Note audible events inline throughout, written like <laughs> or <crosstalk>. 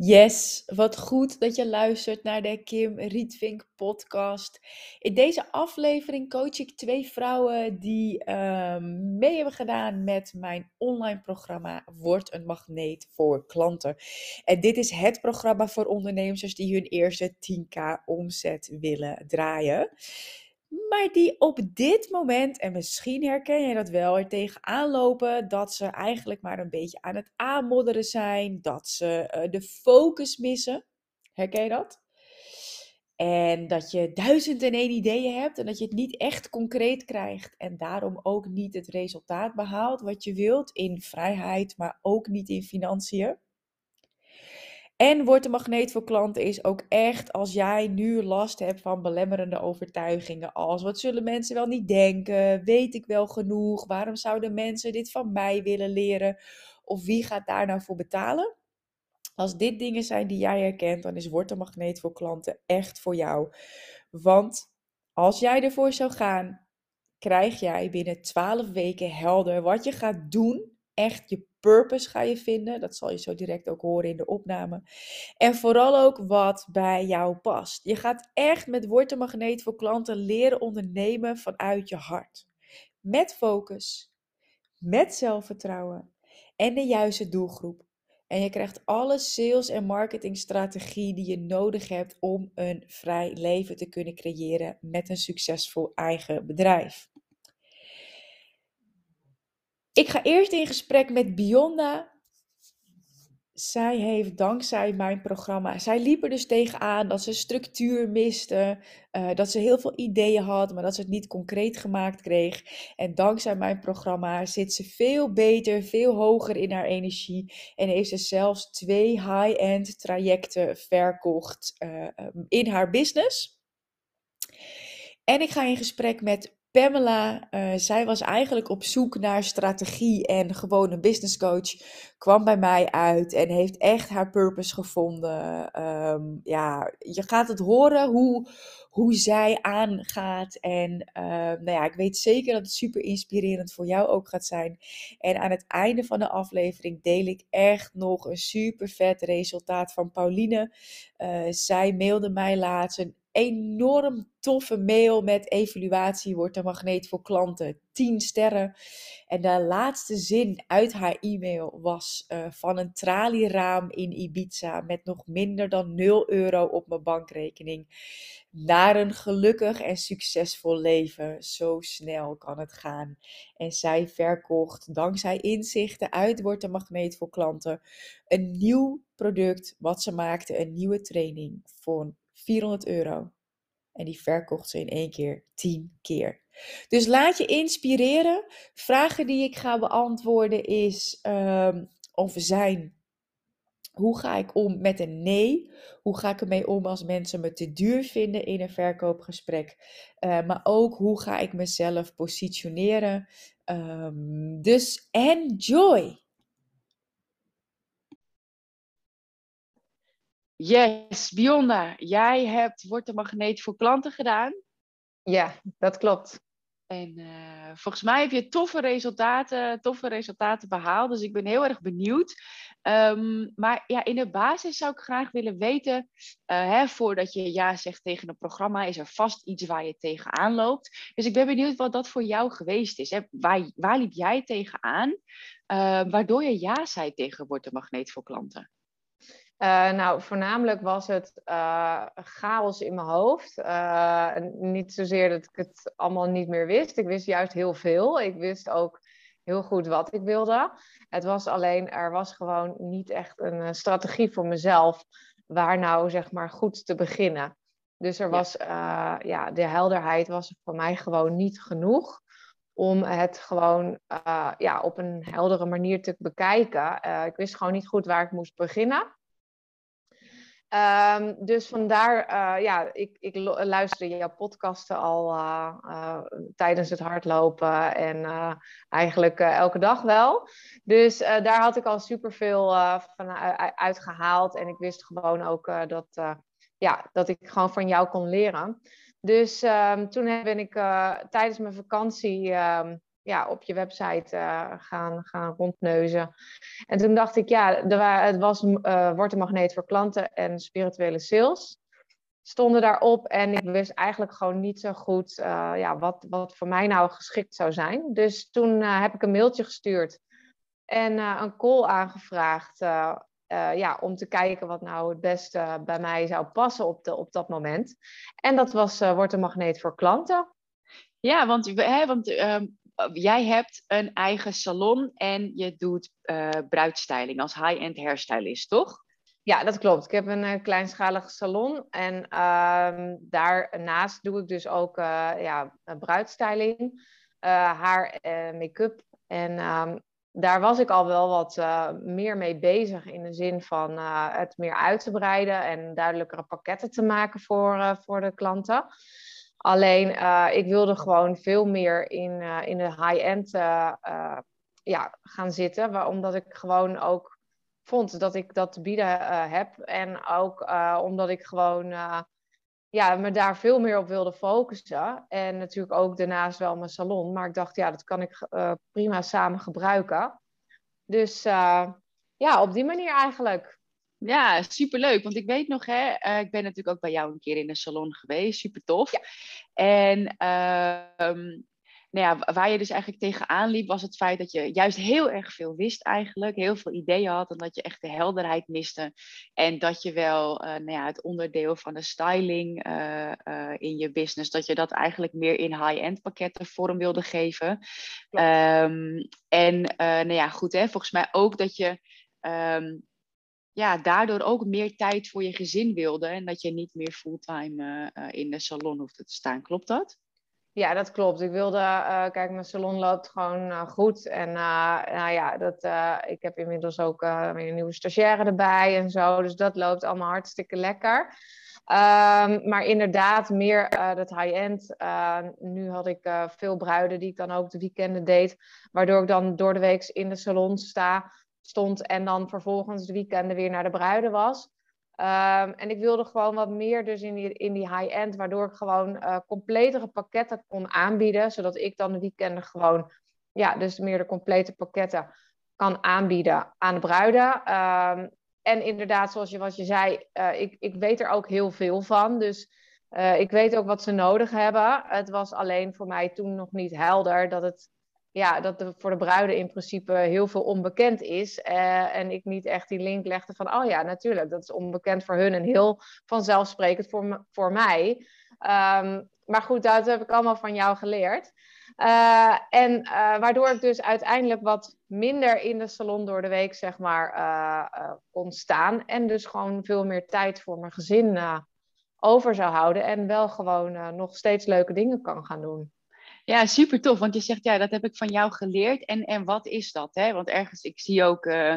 Yes, wat goed dat je luistert naar de Kim Rietvink podcast. In deze aflevering coach ik twee vrouwen die ehm, mee hebben gedaan met mijn online programma Word een magneet voor klanten. En dit is het programma voor ondernemers die hun eerste 10k omzet willen draaien maar die op dit moment, en misschien herken je dat wel, er tegenaan lopen dat ze eigenlijk maar een beetje aan het aanmodderen zijn, dat ze uh, de focus missen. Herken je dat? En dat je duizend en één ideeën hebt en dat je het niet echt concreet krijgt. En daarom ook niet het resultaat behaalt wat je wilt in vrijheid, maar ook niet in financiën. En wordt de magneet voor klanten is ook echt als jij nu last hebt van belemmerende overtuigingen als wat zullen mensen wel niet denken? Weet ik wel genoeg? Waarom zouden mensen dit van mij willen leren? Of wie gaat daar nou voor betalen? Als dit dingen zijn die jij herkent, dan is Wordt de magneet voor klanten echt voor jou. Want als jij ervoor zou gaan, krijg jij binnen 12 weken helder wat je gaat doen. Echt je purpose ga je vinden. Dat zal je zo direct ook horen in de opname. En vooral ook wat bij jou past. Je gaat echt met Word Magneet voor klanten leren ondernemen vanuit je hart. Met focus, met zelfvertrouwen en de juiste doelgroep. En je krijgt alle sales- en marketingstrategie die je nodig hebt om een vrij leven te kunnen creëren met een succesvol eigen bedrijf. Ik ga eerst in gesprek met Bionda. Zij heeft dankzij mijn programma, zij liep er dus tegenaan dat ze structuur miste, uh, dat ze heel veel ideeën had, maar dat ze het niet concreet gemaakt kreeg. En dankzij mijn programma zit ze veel beter, veel hoger in haar energie en heeft ze zelfs twee high-end trajecten verkocht uh, in haar business. En ik ga in gesprek met Pamela, uh, zij was eigenlijk op zoek naar strategie en gewoon een business coach. Kwam bij mij uit en heeft echt haar purpose gevonden. Um, ja, je gaat het horen hoe, hoe zij aangaat. En uh, nou ja, ik weet zeker dat het super inspirerend voor jou ook gaat zijn. En aan het einde van de aflevering deel ik echt nog een super vet resultaat van Pauline. Uh, zij mailde mij laatst een enorm toffe mail met evaluatie wordt een magneet voor klanten. 10 sterren. En de laatste zin uit haar e-mail was uh, van een tralieraam in Ibiza met nog minder dan 0 euro op mijn bankrekening. Naar een gelukkig en succesvol leven. Zo snel kan het gaan. En zij verkocht dankzij inzichten uit Wordt een Magneet voor klanten een nieuw product wat ze maakte. Een nieuwe training voor 400 euro. En die verkocht ze in één keer 10 keer. Dus laat je inspireren. Vragen die ik ga beantwoorden is um, of zijn. Hoe ga ik om met een nee? Hoe ga ik ermee om als mensen me te duur vinden in een verkoopgesprek? Uh, maar ook hoe ga ik mezelf positioneren? Um, dus enjoy! Yes, Bionda, jij hebt Wordt de Magneet voor klanten gedaan. Ja, dat klopt. En uh, volgens mij heb je toffe resultaten, toffe resultaten behaald. Dus ik ben heel erg benieuwd. Um, maar ja, in de basis zou ik graag willen weten, uh, hè, voordat je ja zegt tegen een programma, is er vast iets waar je tegenaan loopt. Dus ik ben benieuwd wat dat voor jou geweest is. Hè? Waar, waar liep jij tegenaan, uh, waardoor je ja zei tegen Wordt de Magneet voor klanten? Uh, nou, voornamelijk was het uh, chaos in mijn hoofd. Uh, niet zozeer dat ik het allemaal niet meer wist. Ik wist juist heel veel. Ik wist ook heel goed wat ik wilde. Het was alleen, er was gewoon niet echt een strategie voor mezelf waar nou zeg maar goed te beginnen. Dus er was, ja, ja de helderheid was voor mij gewoon niet genoeg om het gewoon ja, op een heldere manier te bekijken. ik wist gewoon niet goed waar ik moest beginnen. Um, dus vandaar, uh, ja, ik, ik luisterde jouw podcasten al uh, uh, tijdens het hardlopen en eigenlijk elke dag wel. Dus daar had ik al superveel van uitgehaald en ik wist gewoon ook dat, ja, dat ik gewoon van jou kon leren. Dus um, toen ben ik tijdens mijn vakantie um, ja, op je website gaan, gaan rondneuzen. En toen dacht ik, ja, er, het was uh, een magneet voor klanten en spirituele sales stonden daarop. En ik wist eigenlijk gewoon niet zo goed ja, wat, wat voor mij nou geschikt zou zijn. Dus toen heb ik een mailtje gestuurd en een call aangevraagd ja, om te kijken wat nou het beste bij mij zou passen op, de, op dat moment. En dat was uh, Wordt een magneet voor klanten. Ja, want, hè, want uh, jij hebt een eigen salon en je doet uh, bruidstyling als high-end hairstylist, toch? Ja, dat klopt. Ik heb een kleinschalige salon en ehm, daarnaast doe ik dus ook ja, bruidstyling, haar, make-up en um, daar was ik al wel wat meer mee bezig in de zin van het meer uit te breiden en duidelijkere pakketten te maken voor, voor de klanten. Alleen ik wilde gewoon veel meer in, in de high-end ja, gaan zitten, omdat ik gewoon ook vond dat ik dat te bieden heb. En ook omdat ik gewoon ja, me daar veel meer op wilde focussen. En natuurlijk ook daarnaast wel mijn salon. Maar ik dacht, ja, dat kan ik prima samen gebruiken. Dus ja, op die manier eigenlijk. Ja, superleuk. Want ik weet nog, hè, uh, ik ben natuurlijk ook bij jou een keer in een salon geweest. Super tof. Ja. En uh, nou ja, waar je dus eigenlijk tegenaan liep, was het feit dat je juist heel erg veel wist eigenlijk. Heel veel ideeën had en dat je echt de helderheid miste. En dat je wel uh, nou ja, het onderdeel van de styling uh, in je business, dat je dat eigenlijk meer in high-end pakketten vorm wilde geven. Um, en nou ja, goed hè, volgens mij ook dat je... Um, ja, daardoor ook meer tijd voor je gezin wilde en dat je niet meer fulltime in de salon hoefde te staan. Klopt dat? Ja, dat klopt. Ik wilde, uh, kijk, mijn salon loopt gewoon goed. En nou ja, dat, ik heb inmiddels ook weer een nieuwe stagiaire erbij en zo. Dus dat loopt allemaal hartstikke lekker. Um, maar inderdaad, meer dat high-end. nu had ik veel bruiden die ik dan ook de weekenden deed. Waardoor ik dan door de week in de salon sta, stond en dan vervolgens de weekenden weer naar de bruiden was. Um, en ik wilde gewoon wat meer dus in die, in die high-end, waardoor ik gewoon uh, completere pakketten kon aanbieden, zodat ik dan de weekenden gewoon, ja, dus meer de complete pakketten kan aanbieden aan de bruiden. Um, en inderdaad, zoals je, wat je zei, uh, ik, ik weet er ook heel veel van. Dus uh, ik weet ook wat ze nodig hebben. Het was alleen voor mij toen nog niet helder dat het ja, dat voor de bruiden in principe heel veel onbekend is. Uh, en ik niet echt die link legde van, oh ja, natuurlijk, dat is onbekend voor hun en heel vanzelfsprekend voor, voor mij. Um, maar goed, dat heb ik allemaal van jou geleerd. Uh, en uh, waardoor ik dus uiteindelijk wat minder in de salon door de week, zeg maar, kon staan. En dus gewoon veel meer tijd voor mijn gezin over zou houden. En wel gewoon nog steeds leuke dingen kan gaan doen. Ja, super tof. Want je zegt, ja, dat heb ik van jou geleerd. En, en wat is dat? Hè? Want ergens, ik zie ook, uh,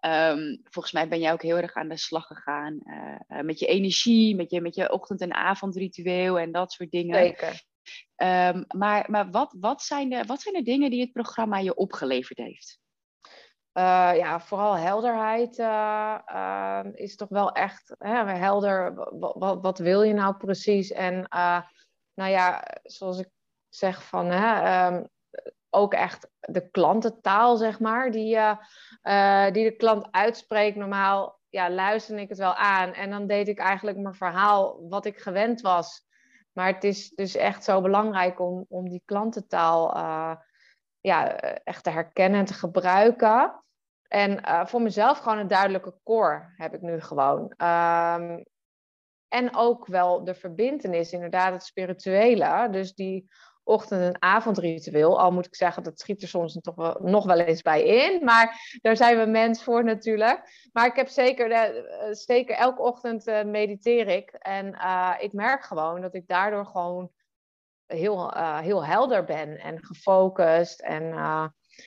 um, volgens mij ben jij ook heel erg aan de slag gegaan uh, met je energie, met je, met je ochtend- en avondritueel en dat soort dingen. Zeker. Um, maar maar wat, wat, zijn de, wat zijn de dingen die het programma je opgeleverd heeft? Uh, ja, vooral helderheid uh, is toch wel echt hè, helder. Wat, wat, wil je nou precies? En nou ja, zoals ik zeg van hè, um, ook echt de klantentaal, zeg maar, die, uh, die de klant uitspreekt. Normaal ja, luisterde ik het wel aan en dan deed ik eigenlijk mijn verhaal wat ik gewend was. Maar het is dus echt zo belangrijk om, om die klantentaal uh, ja, echt te herkennen en te gebruiken. En voor mezelf gewoon een duidelijke core heb ik nu gewoon. Um, en ook wel de verbindenis, inderdaad, het spirituele. Dus die ochtend- en avondritueel. Al moet ik zeggen, dat schiet er soms toch wel, nog wel eens bij in. Maar daar zijn we mens voor natuurlijk. Maar ik heb zeker, uh, zeker elke ochtend uh, mediteer ik. En ik merk gewoon dat ik daardoor gewoon heel, heel helder ben en gefocust. En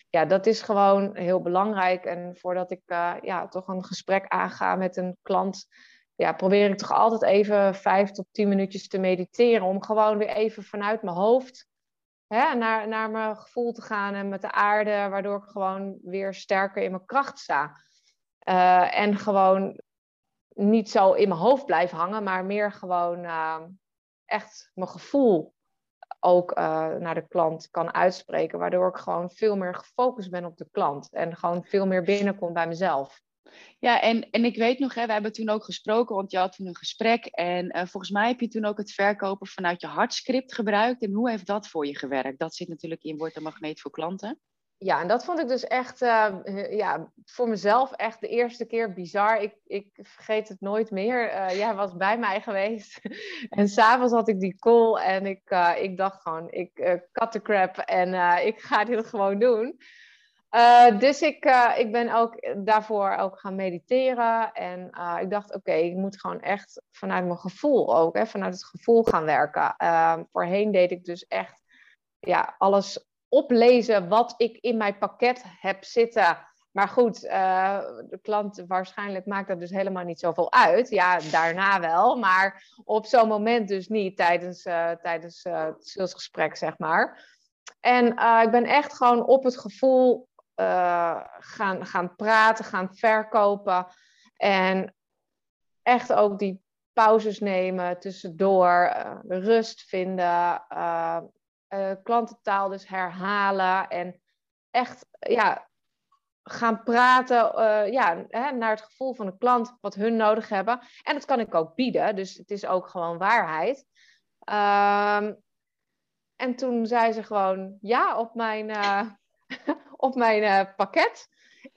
ja, dat is gewoon heel belangrijk. En voordat ik ja, toch een gesprek aanga met een klant ja, probeer ik toch altijd even vijf tot tien minuutjes te mediteren. Om gewoon weer even vanuit mijn hoofd hè, naar, naar mijn gevoel te gaan en met de aarde. Waardoor ik gewoon weer sterker in mijn kracht sta. Uh, en gewoon niet zo in mijn hoofd blijf hangen, maar meer gewoon uh, echt mijn gevoel ook naar de klant kan uitspreken. Waardoor ik gewoon veel meer gefocust ben op de klant. En gewoon veel meer binnenkom bij mezelf. Ja, en, en ik weet nog, hè, we hebben toen ook gesproken, want je had toen een gesprek. En uh, volgens mij heb je toen ook het verkopen vanuit je hartscript gebruikt. En hoe heeft dat voor je gewerkt? Dat zit natuurlijk in Word een Magneet voor klanten. Ja, en dat vond ik dus echt, uh, ja, voor mezelf echt de eerste keer bizar. Ik, ik vergeet het nooit meer. Jij was bij mij geweest. <laughs> en s'avonds had ik die call en ik, ik dacht gewoon, ik cut the crap en ik ga dit gewoon doen. Uh, dus ik, uh, ik ben ook daarvoor ook gaan mediteren. En uh, ik dacht, oké, ik moet gewoon echt vanuit mijn gevoel ook, hè, vanuit het gevoel gaan werken. voorheen deed ik dus echt ja, alles oplezen wat ik in mijn pakket heb zitten. Maar goed, de klant waarschijnlijk maakt dat dus helemaal niet zoveel uit. Ja, daarna wel, maar op zo'n moment dus niet tijdens, tijdens het salesgesprek, zeg maar. En ik ben echt gewoon op het gevoel gaan, gaan praten, gaan verkopen. En echt ook die pauzes nemen tussendoor, uh, rust vinden, uh, klantentaal dus herhalen en echt ja, gaan praten ja, hè, naar het gevoel van de klant, wat hun nodig hebben. En dat kan ik ook bieden, dus het is ook gewoon waarheid. Ehm, en toen zei ze gewoon ja op mijn <laughs> op mijn uh, pakket.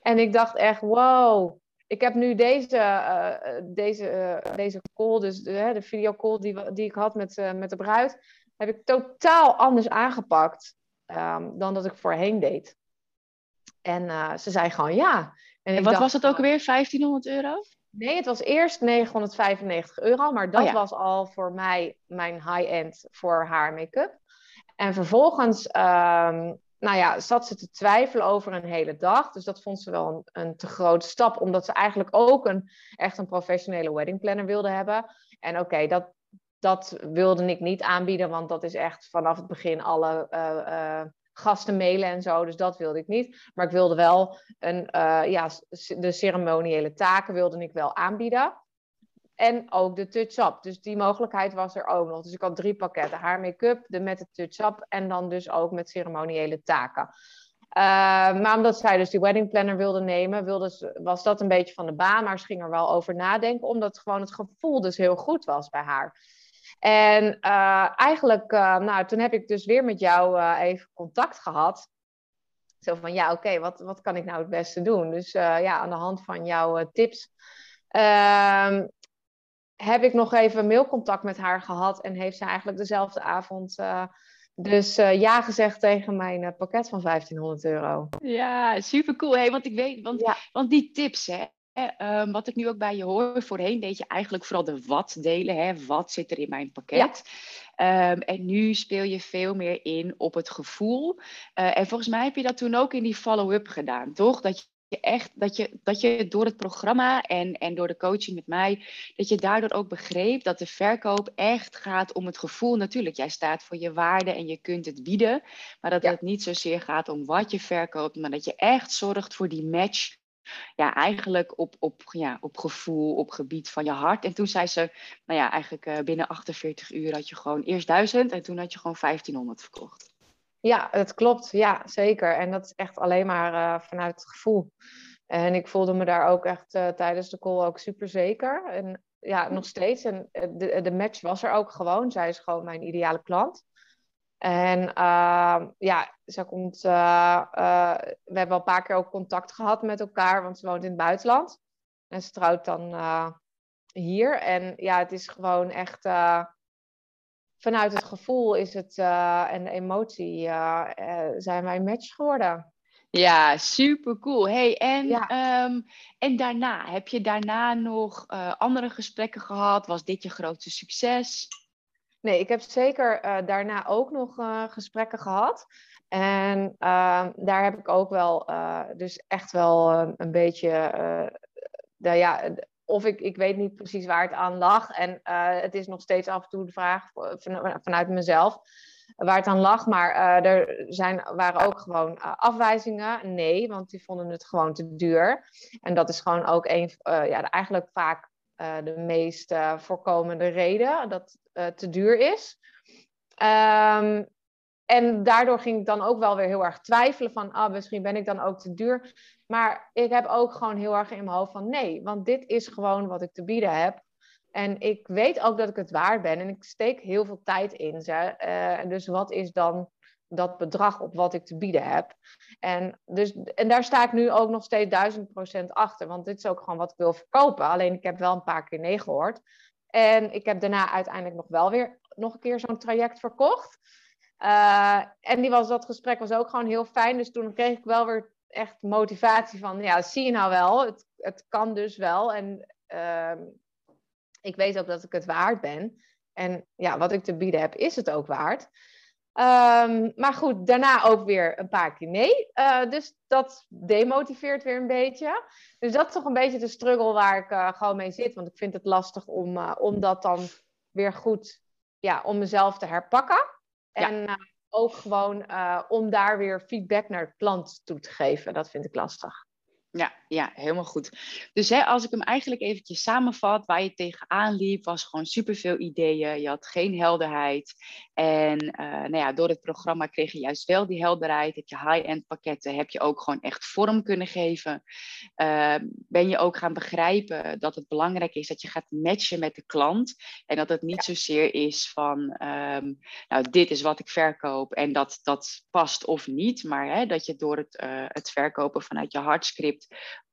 En ik dacht echt, wow, ik heb nu deze, uh, deze, uh, deze call, dus de, de videocall die, die ik had met, met de bruid, heb ik totaal anders aangepakt um, dan dat ik voorheen deed. En ze zei gewoon ja. En, en wat was het ook weer, 1500 euro? Nee, het was eerst 995 euro, maar dat oh was al voor mij mijn high-end voor haar make-up. En vervolgens um, nou ja, zat ze te twijfelen over een hele dag. Dus dat vond ze wel een, een, te grote stap, omdat ze eigenlijk ook een, echt een professionele wedding planner wilde hebben. En oké, dat, dat wilde ik niet aanbieden, want dat is echt vanaf het begin alle uh, uh, gasten mailen en zo. Dus dat wilde ik niet. Maar ik wilde wel een, uh, ja, de ceremoniële taken wilde ik wel aanbieden. En ook de touch-up. Dus die mogelijkheid was er ook nog. Dus ik had drie pakketten. Haar make-up, de met de touch-up en dan dus ook met ceremoniële taken. Uh, maar omdat zij dus die wedding planner wilde nemen, wilde ze, was dat een beetje van de baan. Maar ze ging er wel over nadenken, omdat gewoon het gevoel dus heel goed was bij haar. En uh, eigenlijk, uh, nou, toen heb ik dus weer met jou even contact gehad. Zo van, ja, oké, wat, wat kan ik nou het beste doen? Dus ja, aan de hand van jouw tips ehm, heb ik nog even mailcontact met haar gehad en heeft ze eigenlijk dezelfde avond uh, dus uh, ja gezegd tegen mijn uh, pakket van 1500 euro. Ja, super cool. Hey, want ik weet, want, ja. want die tips, hè, um, wat ik nu ook bij je hoor, voorheen deed je eigenlijk vooral de wat delen. Hè? Wat zit er in mijn pakket? Ja. Um, en nu speel je veel meer in op het gevoel. en volgens mij heb je dat toen ook in die follow-up gedaan, toch? Dat je echt, dat je, dat je door het programma en, en door de coaching met mij, dat je daardoor ook begreep dat de verkoop echt gaat om het gevoel. Natuurlijk, jij staat voor je waarde en je kunt het bieden, maar dat het niet zozeer gaat om wat je verkoopt, maar dat je echt zorgt voor die match. Ja, eigenlijk op, op, ja, op gevoel, op gebied van je hart. En toen zei ze, nou ja, eigenlijk uh, binnen 48 uur had je gewoon eerst 1000 en toen had je gewoon 1500 verkocht. Ja, het klopt. Ja, zeker. En dat is echt alleen maar uh, vanuit het gevoel. En ik voelde me daar ook echt uh, tijdens de call ook super zeker. En ja, nog steeds. En eh, de, de match was er ook gewoon. Zij is gewoon mijn ideale klant. En uh, ja, ze komt. we hebben al een paar keer ook contact gehad met elkaar, want ze woont in het buitenland. En ze trouwt dan hier. En ja, het is gewoon echt vanuit het gevoel is het, uh, en de emotie uh, uh, zijn wij een match geworden. Ja, super cool. Hey, en, ja. um, en daarna, heb je daarna nog andere gesprekken gehad? Was dit je grootste succes? Nee, ik heb zeker daarna ook nog gesprekken gehad. En ehm, daar heb ik ook wel, dus echt wel een beetje, nou ja, of ik, ik weet niet precies waar het aan lag. En uh, het is nog steeds af en toe de vraag van, vanuit mezelf waar het aan lag. Maar er zijn, waren ook gewoon afwijzingen. Nee, want die vonden het gewoon te duur. En dat is gewoon ook een, ja, eigenlijk vaak de meest voorkomende reden dat het te duur is. Ehm, en daardoor ging ik dan ook wel weer heel erg twijfelen van, ah, misschien ben ik dan ook te duur. Maar ik heb ook gewoon heel erg in mijn hoofd van, nee, want dit is gewoon wat ik te bieden heb. En ik weet ook dat ik het waard ben en ik steek heel veel tijd in. Uh, dus wat is dan dat bedrag op wat ik te bieden heb? En, dus, en daar sta ik nu ook nog steeds duizend procent achter, want dit is ook gewoon wat ik wil verkopen. Alleen ik heb wel een paar keer nee gehoord. En ik heb daarna uiteindelijk nog wel weer nog een keer zo'n traject verkocht. Uh, en die was, dat gesprek was ook gewoon heel fijn. Dus toen kreeg ik wel weer echt motivatie van, ja, zie je nou wel, het, het kan dus wel. En uh, ik weet ook dat ik het waard ben. En ja, wat ik te bieden heb, is het ook waard. Um, maar goed, daarna ook weer een paar keer nee. Uh, dus dat demotiveert weer een beetje. Dus dat is toch een beetje de struggle waar ik uh, gewoon mee zit. Want ik vind het lastig om, uh, om dat dan weer goed, ja, om mezelf te herpakken. En ja. Ook gewoon om daar weer feedback naar de klant toe te geven. Dat vind ik lastig. Ja, ja, helemaal goed. Dus hè, als ik hem eigenlijk eventjes samenvat, waar je tegenaan liep, was gewoon superveel ideeën. Je had geen helderheid. En uh, nou ja, door het programma kreeg je juist wel die helderheid. Heb je high-end pakketten, heb je ook gewoon echt vorm kunnen geven. Uh, ben je ook gaan begrijpen dat het belangrijk is dat je gaat matchen met de klant. En dat het niet zozeer is van, um, nou, dit is wat ik verkoop en dat, dat past of niet. Maar hè, dat je door het, uh, het verkopen vanuit je hartscript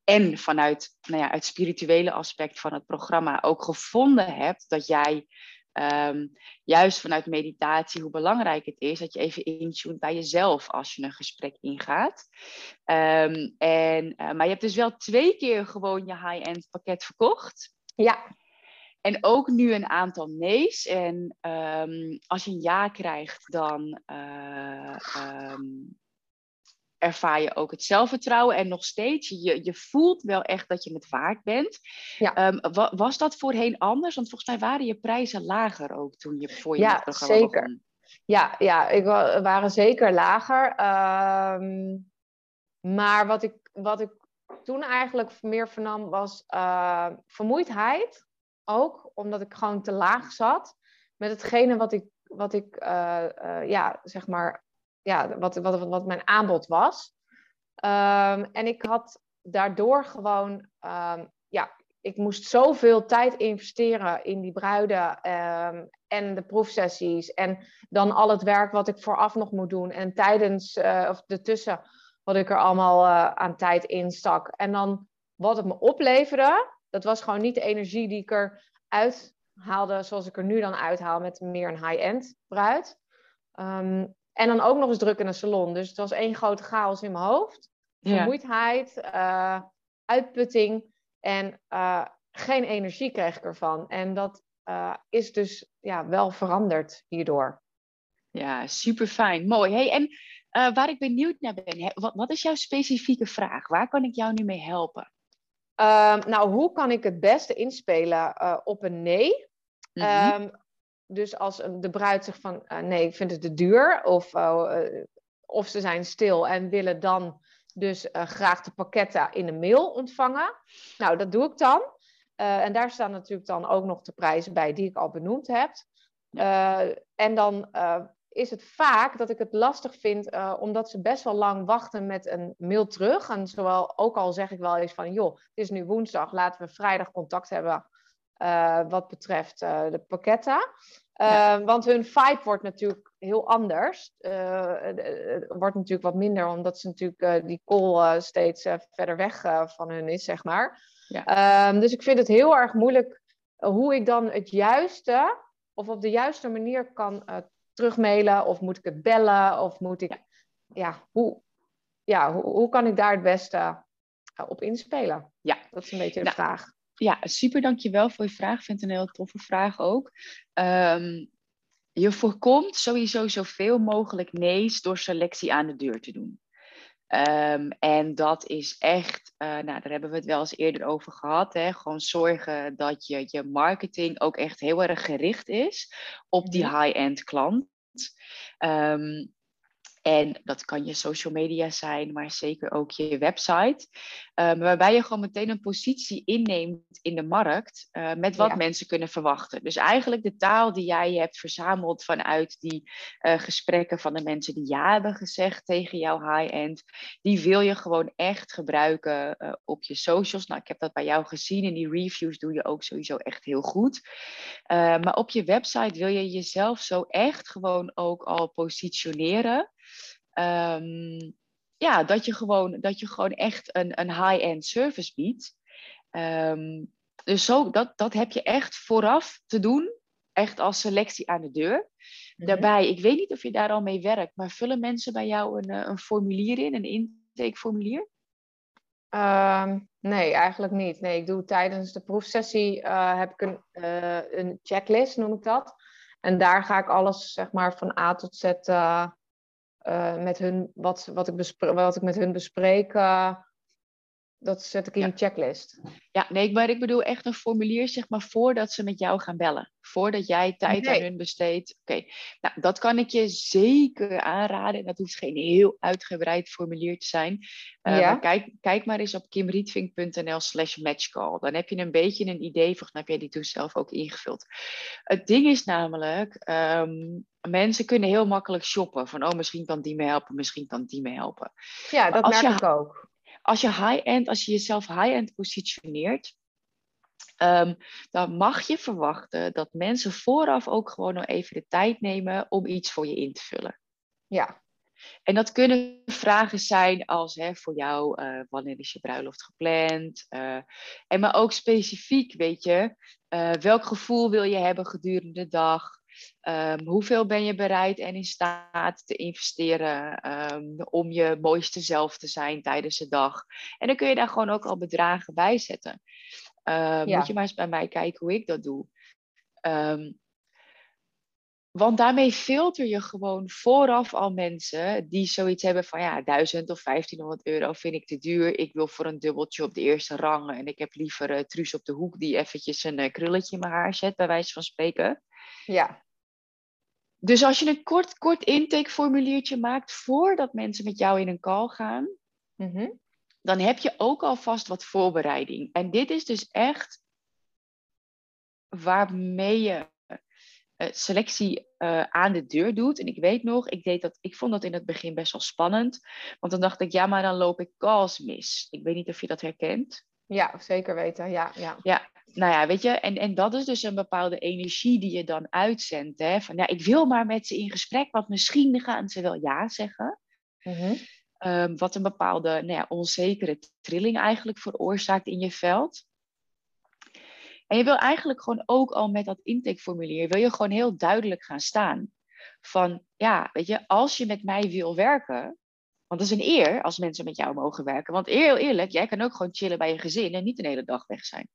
en vanuit nou ja, het spirituele aspect van het programma ook gevonden hebt dat jij um, juist vanuit meditatie, hoe belangrijk het is dat je even intunt bij jezelf als je een gesprek ingaat. Um, en, uh, maar je hebt dus wel twee keer gewoon je high-end pakket verkocht. Ja. En ook nu een aantal nee's. En um, als je een ja krijgt, dan uh, ervaar je ook het zelfvertrouwen en nog steeds, je, je voelt wel echt dat je het waard bent. Ja. Um, was dat voorheen anders? Want volgens mij waren je prijzen lager ook toen je voor je ja, zeker. Begon. Ja, ja, ik waren zeker lager. Um, maar wat ik, wat ik toen eigenlijk meer vernam was uh, vermoeidheid. Ook omdat ik gewoon te laag zat met hetgene wat ik, wat ik uh, uh, ja, zeg maar ja, wat, wat, wat mijn aanbod was. Um, en ik had daardoor gewoon, um, ja, ik moest zoveel tijd investeren in die bruiden um, en de proefsessies. En dan al het werk wat ik vooraf nog moet doen. En tijdens, uh, of ertussen, wat ik er allemaal uh, aan tijd instak. En dan wat het me opleverde, dat was gewoon niet de energie die ik eruit haalde zoals ik er nu dan uithaal met meer een high-end bruid. Um, en dan ook nog eens druk in een salon. Dus het was één grote chaos in mijn hoofd. Vermoeidheid, uh, uitputting en uh, geen energie kreeg ik ervan. En dat uh, is dus ja, wel veranderd hierdoor. Ja, super fijn. Mooi. Hey, en waar ik benieuwd naar ben, wat, wat, is jouw specifieke vraag? Waar kan ik jou nu mee helpen? Ehm, nou, hoe kan ik het beste inspelen op een nee? Mm -hmm. um, dus als de bruid zegt van uh, nee, ik vind het te duur, of, uh, of ze zijn stil en willen dan dus uh, graag de pakketten in de mail ontvangen. Nou, dat doe ik dan. en daar staan natuurlijk dan ook nog de prijzen bij die ik al benoemd heb. en dan is het vaak dat ik het lastig vind, omdat ze best wel lang wachten met een mail terug. En zowel ook al zeg ik wel eens van, joh, het is nu woensdag, laten we vrijdag contact hebben wat betreft uh, de pakketten. Uh, ja. Want hun vibe wordt natuurlijk heel anders. Het wordt natuurlijk wat minder, omdat ze natuurlijk die call steeds verder weg van hun is, zeg maar. Ja. Ehm, dus ik vind het heel erg moeilijk hoe ik dan het juiste, of op de juiste manier kan terugmailen, of moet ik het bellen, of moet ik, ja, hoe, ja, hoe, hoe kan ik daar het beste op inspelen? Ja. Dat is een beetje de nou, vraag. Ja, super dankjewel voor je vraag. Ik vind het een heel toffe vraag ook. Um, je voorkomt sowieso zoveel mogelijk nee's door selectie aan de deur te doen. Um, en dat is echt, uh, nou, daar hebben we het wel eens eerder over gehad. Hè? Gewoon zorgen dat je, je marketing ook echt heel erg gericht is op die high-end klant. Um, En dat kan je social media zijn, maar zeker ook je website. Um, waarbij je gewoon meteen een positie inneemt in de markt uh, met wat mensen kunnen verwachten. Dus eigenlijk de taal die jij hebt verzameld vanuit die uh, gesprekken van de mensen die ja hebben gezegd tegen jouw high-end, die wil je gewoon echt gebruiken uh, op je socials. Nou, ik heb dat bij jou gezien in die reviews doe je ook sowieso echt heel goed. maar op je website wil je jezelf zo echt gewoon ook al positioneren. Um, ja, dat je gewoon, dat je gewoon echt een, een high-end service biedt. Um, dus zo, dat, dat heb je echt vooraf te doen. Echt als selectie aan de deur. Mhm. Daarbij, ik weet niet of je daar al mee werkt, maar vullen mensen bij jou een, eh, een formulier in, een intakeformulier? Um, nee, eigenlijk niet. Nee, ik doe tijdens de proefsessie uh, heb ik een, uh, een checklist, noem ik dat. En daar ga ik alles zeg maar van A tot Z uh, uh, met hun, wat, wat, ik wat ik met hun bespreek, uh, dat zet ik in ja. een checklist. Ja, nee, maar ik bedoel echt een formulier, zeg maar, voordat ze met jou gaan bellen. Voordat jij tijd nee. aan hun besteedt. Oké, okay. nou, dat kan ik je zeker aanraden. Dat hoeft geen heel uitgebreid formulier te zijn. Uh, ja. maar kijk, kijk maar eens op kimrietvink.nl slash matchcall. Dan heb je een beetje een idee, volgens mij heb jij die toen zelf ook ingevuld. Het ding is namelijk, um, mensen kunnen heel makkelijk shoppen. Van, oh, misschien kan die me helpen, misschien kan die me helpen. Ja, dat merk je, ik ook. Als je high-end, als je jezelf high-end positioneert, um, dan mag je verwachten dat mensen vooraf ook gewoon nog even de tijd nemen om iets voor je in te vullen. Ja. En dat kunnen vragen zijn als hè, voor jou, uh, wanneer is je bruiloft gepland? Uh, en maar ook specifiek, weet je, uh, welk gevoel wil je hebben gedurende de dag? Um, hoeveel ben je bereid en in staat te investeren um, om je mooiste zelf te zijn tijdens de dag? En dan kun je daar gewoon ook al bedragen bij zetten. Ja. Moet je maar eens bij mij kijken hoe ik dat doe. Want daarmee filter je gewoon vooraf al mensen die zoiets hebben van ja, 1000 of 1500 euro vind ik te duur. Ik wil voor een dubbeltje op de eerste rang en ik heb liever uh, Truus op de hoek die eventjes een uh, krulletje in mijn haar zet, bij wijze van spreken. Ja. Dus als je een kort, kort intakeformuliertje maakt voordat mensen met jou in een call gaan, mm-hmm. dan heb je ook alvast wat voorbereiding. En dit is dus echt waarmee je uh, selectie uh, aan de deur doet. En ik weet nog, ik, deed dat, ik vond dat in het begin best wel spannend. Want dan dacht ik, ja, maar dan loop ik calls mis. Ik weet niet of je dat herkent. Ja, zeker weten. Ja, ja. ja nou ja, weet je, en, en dat is dus een bepaalde energie die je dan uitzendt. Hè? Van ja, ik wil maar met ze in gesprek, want misschien gaan ze wel ja zeggen. Mm-hmm. Um, wat een bepaalde nou ja, onzekere trilling eigenlijk veroorzaakt in je veld. En je wil eigenlijk gewoon ook al met dat intakeformulier, wil je gewoon heel duidelijk gaan staan. Van ja, weet je, als je met mij wil werken, want het is een eer als mensen met jou mogen werken. Want heel eerlijk, jij kan ook gewoon chillen bij je gezin en niet de hele dag weg zijn.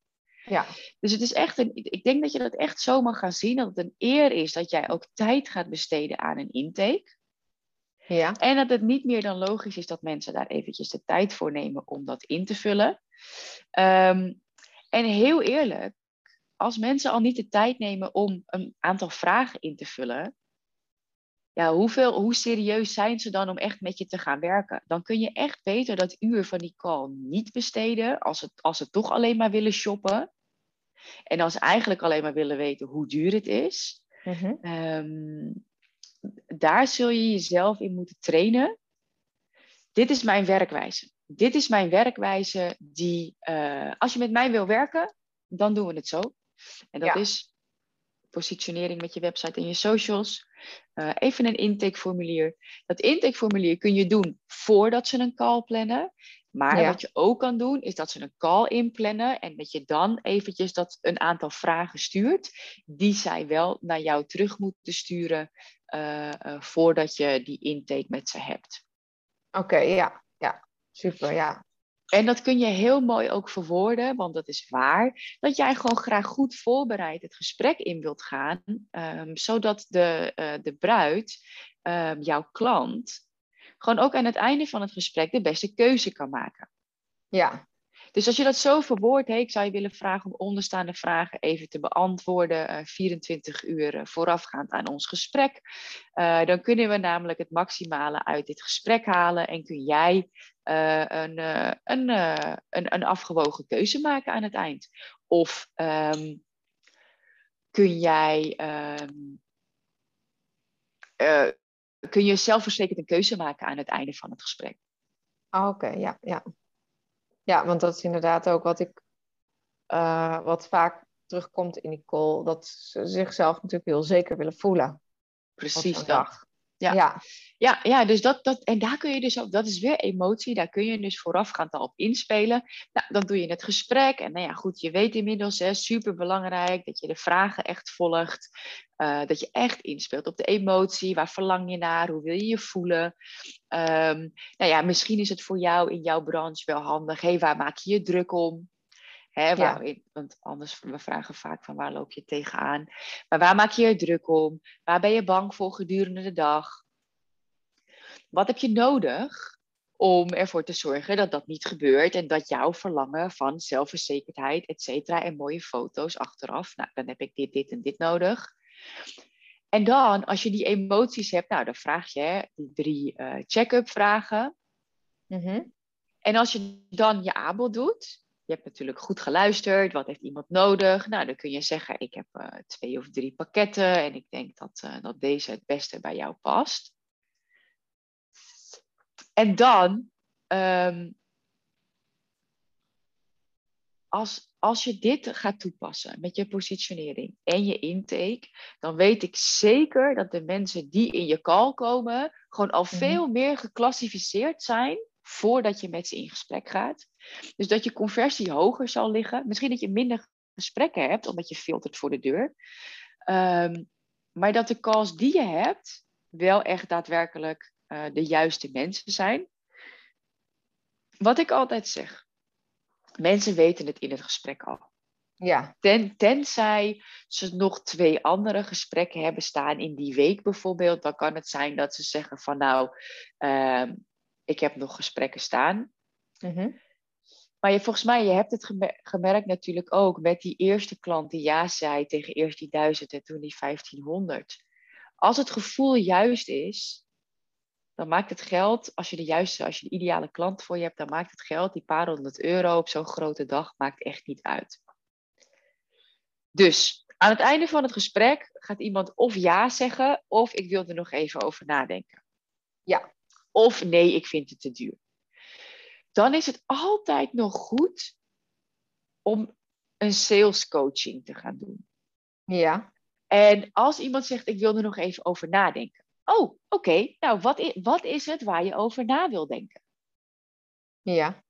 Ja. Dus het is echt een, ik denk dat je dat echt zo mag gaan zien, dat het een eer is dat jij ook tijd gaat besteden aan een intake. Ja. En dat het niet meer dan logisch is dat mensen daar eventjes de tijd voor nemen om dat in te vullen. Um, en heel eerlijk, als mensen al niet de tijd nemen om een aantal vragen in te vullen, ja, hoeveel, hoe serieus zijn ze dan om echt met je te gaan werken? Dan kun je echt beter dat uur van die call niet besteden als, het, als ze toch alleen maar willen shoppen. En als ze eigenlijk alleen maar willen weten hoe duur het is. Mm-hmm. Um, daar zul je jezelf in moeten trainen. Dit is mijn werkwijze. Dit is mijn werkwijze die, uh, als je met mij wil werken, dan doen we het zo. En dat ja. is positionering met je website en je socials. Uh, even een intakeformulier. Dat intakeformulier kun je doen voordat ze een call plannen. Maar ja. wat je ook kan doen, is dat ze een call inplannen en dat je dan eventjes dat een aantal vragen stuurt, die zij wel naar jou terug moeten sturen uh, uh, voordat je die intake met ze hebt. Oké, okay, ja. ja, super, ja. En dat kun je heel mooi ook verwoorden, want dat is waar, dat jij gewoon graag goed voorbereid het gesprek in wilt gaan, um, zodat de, uh, de bruid, um, jouw klant, gewoon ook aan het einde van het gesprek de beste keuze kan maken. Ja. Dus als je dat zo verwoordt, ik zou je willen vragen om onderstaande vragen even te beantwoorden, uh, 24 uur voorafgaand aan ons gesprek. Uh, dan kunnen we namelijk het maximale uit dit gesprek halen en kun jij een, een, een, een, afgewogen keuze maken aan het eind. Of um, kun jij um, kun je zelfverzekerd een keuze maken aan het einde van het gesprek. Ah, oké, ja, ja. Ja, want dat is inderdaad ook wat ik, uh, wat vaak terugkomt in die call, dat ze zichzelf natuurlijk heel zeker willen voelen. Precies dat. Ja. ja. Ja, ja, dus dat, dat, en daar kun je dus op, dat is weer emotie, daar kun je dus voorafgaand al op inspelen. Nou, dan doe je het gesprek en nou ja, goed, je weet inmiddels, hè, super belangrijk dat je de vragen echt volgt, uh, dat je echt inspeelt op de emotie, waar verlang je naar, hoe wil je je voelen. Um, nou ja, misschien is het voor jou in jouw branche wel handig, hé, hey, waar maak je je druk om? Hè, waar, ja. Want anders we vragen vaak van waar loop je tegenaan. Maar waar maak je je druk om? Waar ben je bang voor gedurende de dag? Wat heb je nodig om ervoor te zorgen dat dat niet gebeurt en dat jouw verlangen van zelfverzekerdheid, et cetera, en mooie foto's achteraf, nou, dan heb ik dit, dit en dit nodig. En dan, als je die emoties hebt, nou, dan vraag je die drie uh, check-up vragen. Mm -hmm. En als je dan je aanbod doet, je hebt natuurlijk goed geluisterd, wat heeft iemand nodig? Nou, dan kun je zeggen, ik heb uh, twee of drie pakketten en ik denk dat, uh, dat deze het beste bij jou past. En dan, um, als, als je dit gaat toepassen met je positionering en je intake, dan weet ik zeker dat de mensen die in je call komen, gewoon al mhm. veel meer geclassificeerd zijn voordat je met ze in gesprek gaat. Dus dat je conversie hoger zal liggen. Misschien dat je minder gesprekken hebt, omdat je filtert voor de deur. Um, maar dat de calls die je hebt wel echt daadwerkelijk uh, de juiste mensen zijn. Wat ik altijd zeg. Mensen weten het in het gesprek al. Ja. Ten, tenzij ze nog twee andere gesprekken hebben staan in die week bijvoorbeeld, dan kan het zijn dat ze zeggen van nou, uh, ik heb nog gesprekken staan. Mm-hmm. Maar je, volgens mij, je hebt het gemerkt natuurlijk ook met die eerste klant die ja zei tegen eerst die duizend en toen die 1500. Als het gevoel juist is, dan maakt het geld, als je de juiste, als je de ideale klant voor je hebt, dan maakt het geld, die paar honderd euro op zo'n grote dag, maakt echt niet uit. Dus aan het einde van het gesprek gaat iemand of ja zeggen, of ik wil er nog even over nadenken. Ja. Of nee, ik vind het te duur. Dan is het altijd nog goed om een sales coaching te gaan doen. Ja. En als iemand zegt, ik wil er nog even over nadenken. Oh, oké. Nou, wat is, wat is het waar je over na wil denken? Ja.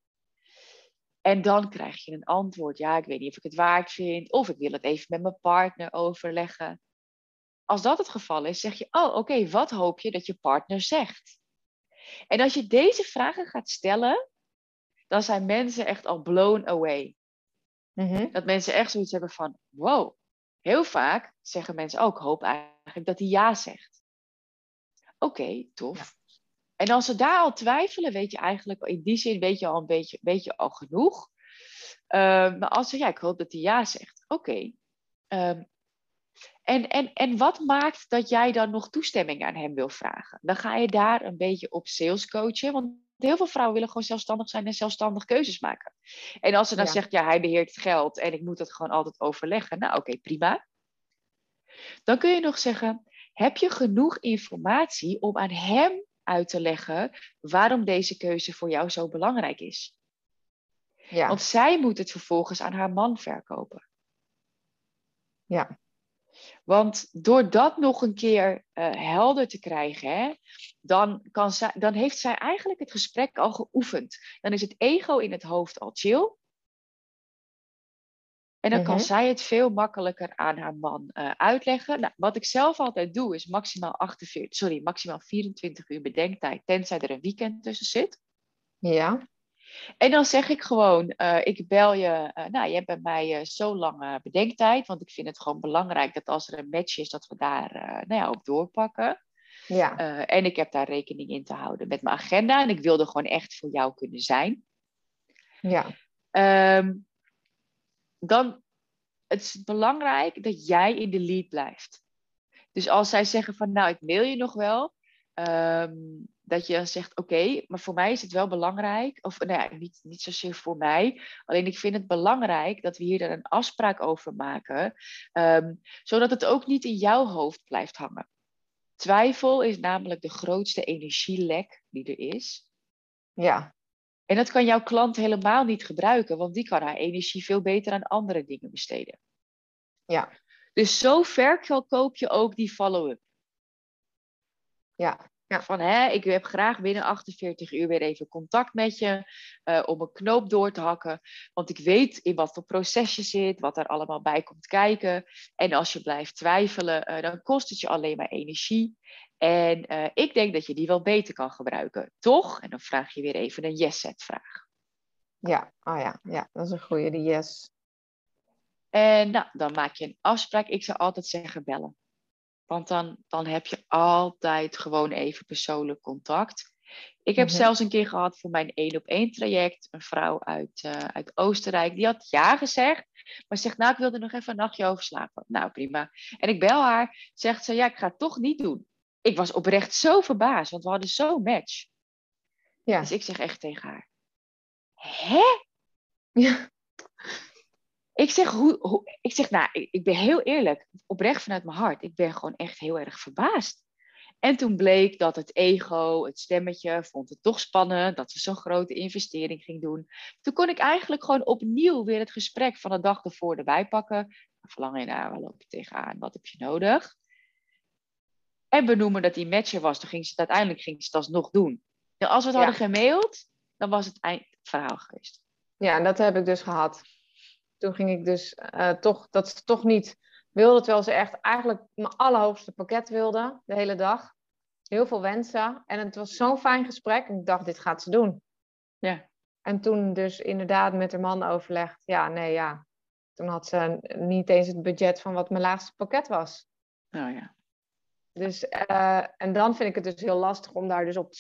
En dan krijg je een antwoord. Ja, ik weet niet of ik het waard vind. Of ik wil het even met mijn partner overleggen. Als dat het geval is, zeg je: Oh, oké, wat hoop je dat je partner zegt? En als je deze vragen gaat stellen, dan zijn mensen echt al blown away. Mm-hmm. Dat mensen echt zoiets hebben van: Wow. Heel vaak zeggen mensen ook: hoop eigenlijk dat hij ja zegt. Oké, tof. En als ze daar al twijfelen, weet je eigenlijk, in die zin weet je al een beetje, weet je al genoeg. Uh, maar als ze, ja, ik hoop dat hij ja zegt. Oké. Okay. Um, en, en, en wat maakt dat jij dan nog toestemming aan hem wil vragen? Dan ga je daar een beetje op sales coachen. Want heel veel vrouwen willen gewoon zelfstandig zijn en zelfstandig keuzes maken. En als ze dan zegt, ja, hij beheert geld en ik moet het gewoon altijd overleggen. Nou, oké, okay, prima. Dan kun je nog zeggen, heb je genoeg informatie om aan hem uit te leggen waarom deze keuze voor jou zo belangrijk is? Ja. Want zij moet het vervolgens aan haar man verkopen. Ja. Want door dat nog een keer uh, helder te krijgen, hè, dan, kan zij, dan heeft zij eigenlijk het gesprek al geoefend. Dan is het ego in het hoofd al chill. En dan kan mhm. zij het veel makkelijker aan haar man uh, uitleggen. Nou, wat ik zelf altijd doe, is maximaal, 48, sorry, maximaal 24 uur bedenktijd, tenzij er een weekend tussen zit. Ja. En dan zeg ik gewoon, uh, ik bel je, uh, nou je hebt bij mij zo lang bedenktijd, want ik vind het gewoon belangrijk dat als er een match is, dat we daar nou ja, op doorpakken. Ja. en ik heb daar rekening in te houden met mijn agenda en ik wilde gewoon echt voor jou kunnen zijn. Ja. ehm, dan het is belangrijk dat jij in de lead blijft. Dus als zij zeggen van nou, ik mail je nog wel, ehm, dat je dan zegt oké, maar voor mij is het wel belangrijk, of nou ja, niet, niet zozeer voor mij, alleen ik vind het belangrijk dat we hier dan een afspraak over maken, ehm, zodat het ook niet in jouw hoofd blijft hangen. Twijfel is namelijk de grootste energielek die er is. Ja. En dat kan jouw klant helemaal niet gebruiken, want die kan haar energie veel beter aan andere dingen besteden. Ja. Dus zo verkoop je ook die follow-up. Ja. Ja. Van hè, ik heb graag binnen 48 uur weer even contact met je uh, om een knoop door te hakken. Want ik weet in wat voor proces je zit, wat er allemaal bij komt kijken. En als je blijft twijfelen, uh, dan kost het je alleen maar energie. En uh, ik denk dat je die wel beter kan gebruiken, toch? En dan vraag je weer even een yes-set-vraag. Ja, oh ja, ja, dat is een goede, die yes. En nou, dan maak je een afspraak. Ik zou altijd zeggen bellen. Want dan, dan heb je altijd gewoon even persoonlijk contact. Ik heb Mhm. zelfs een keer gehad voor mijn één op één traject. Een vrouw uit, eh, uit Oostenrijk. Die had ja gezegd. Maar zegt, nou ik wil er nog even een nachtje over slapen. Nou prima. En ik bel haar. Zegt ze, ja ik ga het toch niet doen. Ik was oprecht zo verbaasd. Want we hadden zo'n match. Ja. Dus ik zeg echt tegen haar. Hè? Ja. Ik zeg, hoe, hoe, ik zeg, nou, ik, ik ben heel eerlijk, oprecht vanuit mijn hart. Ik ben gewoon echt heel erg verbaasd. En toen bleek dat het ego, het stemmetje, vond het toch spannend dat ze zo'n grote investering ging doen. Toen kon ik eigenlijk gewoon opnieuw weer het gesprek van de dag ervoor erbij pakken. Verlang je naar, waar loop je tegenaan, wat heb je nodig? En benoemen dat die matcher was, toen ging ze het uiteindelijk ging ze het alsnog doen. En als we het Ja. hadden gemaild, dan was het eind verhaal geweest. Ja, en dat heb ik dus gehad. Toen ging ik dus eh, toch, dat ze toch niet wilde, terwijl ze echt eigenlijk mijn allerhoogste pakket wilde, de hele dag. Heel veel wensen. En het was zo'n fijn gesprek. Ik dacht, dit gaat ze doen. Ja. En toen dus inderdaad met haar man overlegd. Ja, nee, ja. Toen had ze niet eens het budget van wat mijn laagste pakket was. Nou ja. Dus, eh, en dan vind ik het dus heel lastig om daar dus op,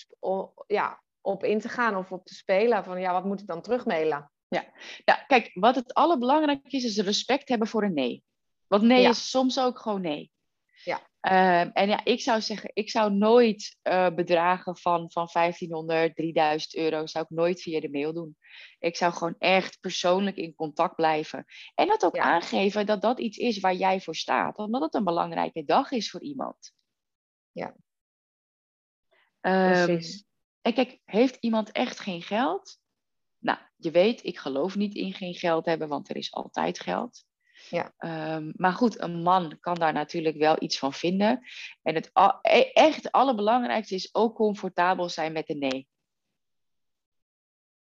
ja, op in te gaan of op te spelen. Van ja, wat moet ik dan terugmailen? Ja, kijk, wat het allerbelangrijkste is, is respect hebben voor een nee. Want nee Ja. is soms ook gewoon nee. Ja. Ehm, en ja, ik zou zeggen, ik zou nooit eh, bedragen van, van 1500, 3000 euro, zou ik nooit via de mail doen. Ik zou gewoon echt persoonlijk in contact blijven. En dat ook Ja. aangeven dat dat iets is waar jij voor staat. Omdat het een belangrijke dag is voor iemand. Ja. Ehm, Precies. en kijk, heeft iemand echt geen geld? Nou, je weet, ik geloof niet in geen geld hebben, want er is altijd geld. Ja. Ehm, maar goed, een man kan daar natuurlijk wel iets van vinden. En het e- echt allerbelangrijkste is ook comfortabel zijn met een nee.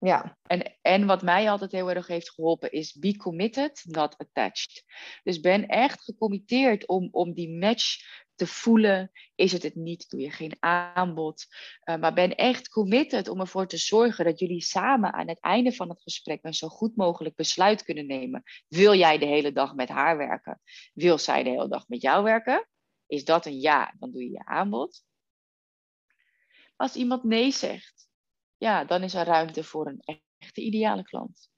Ja, En, en wat mij altijd heel erg heeft geholpen is be committed, not attached. Dus ben echt gecommitteerd om, om die match te voelen. Is het het niet, doe je geen aanbod. Uh, maar ben echt committed om ervoor te zorgen dat jullie samen aan het einde van het gesprek een zo goed mogelijk besluit kunnen nemen. Wil jij de hele dag met haar werken? Wil zij de hele dag met jou werken? Is dat een ja, dan doe je je aanbod. Als iemand nee zegt, ja, dan is er ruimte voor een echte ideale klant.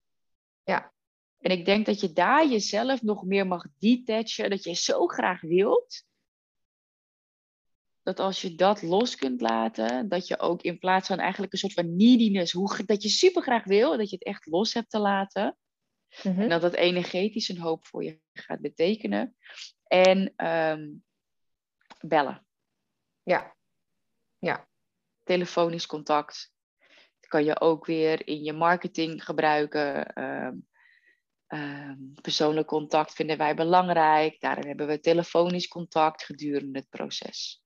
Ja. En ik denk dat je daar jezelf nog meer mag detachen, dat je zo graag wilt. Dat als je dat los kunt laten, dat je ook in plaats van eigenlijk een soort van neediness, hoe, dat je super graag wil, dat je het echt los hebt te laten. Mhm. En dat het energetisch een hoop voor je gaat betekenen. En ehm, bellen. Ja. Ja. Telefonisch contact. Kan je ook weer in je marketing gebruiken. Ehm, ehm, persoonlijk contact vinden wij belangrijk. Daarom hebben we telefonisch contact gedurende het proces.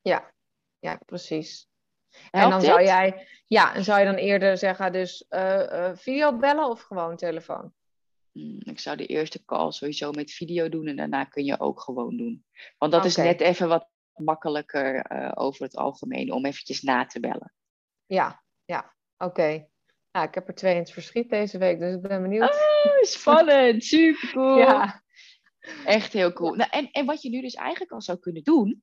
Ja, ja precies. Helpt en dan zou jij, ja, en zou je dan eerder zeggen, dus eh eh, video bellen of gewoon telefoon? Mm, Ik zou de eerste call sowieso met video doen en daarna kun je ook gewoon doen. Want dat is net even wat makkelijker eh, over het algemeen om eventjes na te bellen. Ja, ja, oké. Nou, ik heb er twee in het verschiet deze week, dus ik ben benieuwd. Oh, spannend, super cool. <laughs> ja, Echt heel cool. Nou, en, en wat je nu dus eigenlijk al zou kunnen doen,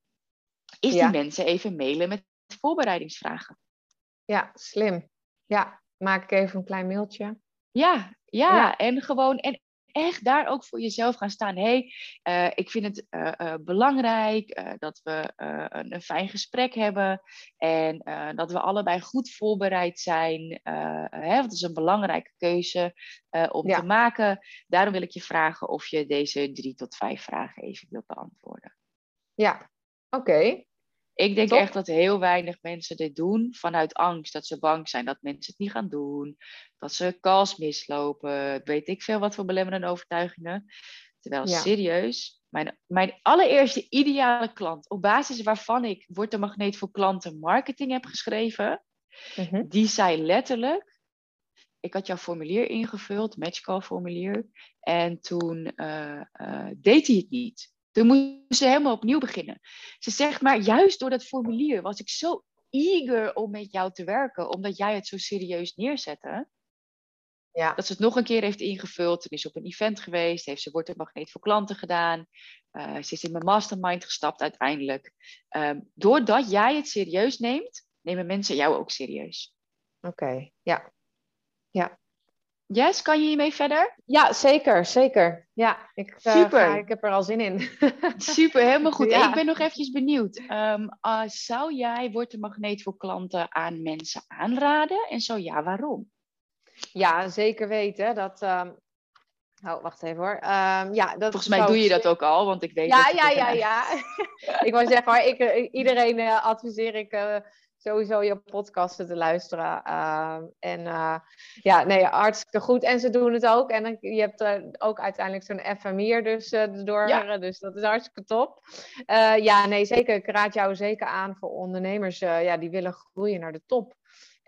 is Ja. die mensen even mailen met voorbereidingsvragen. ja, slim. Ja, maak ik even een klein mailtje. Ja, ja, en gewoon, en echt daar ook voor jezelf gaan staan. hey, uh, ik vind het uh, uh, belangrijk dat we een, een, fijn gesprek hebben en dat we allebei goed voorbereid zijn. hè, want het is een belangrijke keuze om ja. te maken. Daarom wil ik je vragen of je deze drie tot vijf vragen even wilt beantwoorden. Ja, oké. Ik denk echt dat heel weinig mensen dit doen vanuit angst. Dat ze bang zijn dat mensen het niet gaan doen. Dat ze calls mislopen. Weet ik veel wat voor belemmerende overtuigingen. Terwijl serieus, mijn, mijn allereerste ideale klant, op basis waarvan ik Word de Magneet voor Klanten Marketing heb geschreven, mhm. die zei letterlijk: Ik had jouw formulier ingevuld, matchcall formulier, en toen uh, uh, deed hij het niet. Toen moest ze helemaal opnieuw beginnen. Ze zegt, maar juist door dat formulier was ik zo eager om met jou te werken, omdat jij het zo serieus neerzette. Ja. Dat ze het nog een keer heeft ingevuld. Toen is ze op een event geweest. Heeft ze Wordt een Magneet voor Klanten gedaan. Uh, ze is in mijn mastermind gestapt uiteindelijk. Um, doordat jij het serieus neemt, nemen mensen jou ook serieus. Oké, ja. Ja. Yes, kan je hiermee verder? Ja, zeker, zeker. Ja, ik, uh, Super. ik heb er al zin in. <laughs> Super, helemaal goed. Ik ben nog eventjes benieuwd. Um, uh, zou jij Wordt de Magneet voor klanten aan mensen aanraden? En zo ja, waarom? Ja, zeker weten. Dat, um... Oh, wacht even hoor. Um, ja, dat Volgens mij doe je dat ook al, want ik weet ja, Ja, ja, ja, <laughs> ik wou zeggen, hoor, ik, eh, iedereen uh, adviseer ik uh, sowieso je podcasten te luisteren. Uh, en uh, ja, nee, hartstikke goed. En ze doen het ook. En je hebt uh, ook uiteindelijk zo'n FMI'er dus door. Ja. Dus dat is hartstikke top. ja, nee, zeker. Ik raad jou zeker aan voor ondernemers ja, die willen groeien naar de top.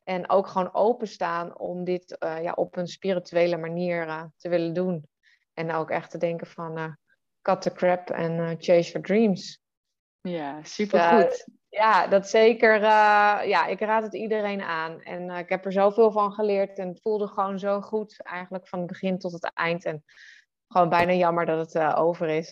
En ook gewoon openstaan om dit ja, op een spirituele manier te willen doen. En ook echt te denken van cut the crap en chase your dreams. Ja, supergoed. Ja, dat zeker. Uh, ja, ik raad het iedereen aan. En uh, ik heb er zoveel van geleerd en het voelde gewoon zo goed, eigenlijk van het begin tot het eind. En gewoon bijna jammer dat het uh, over is.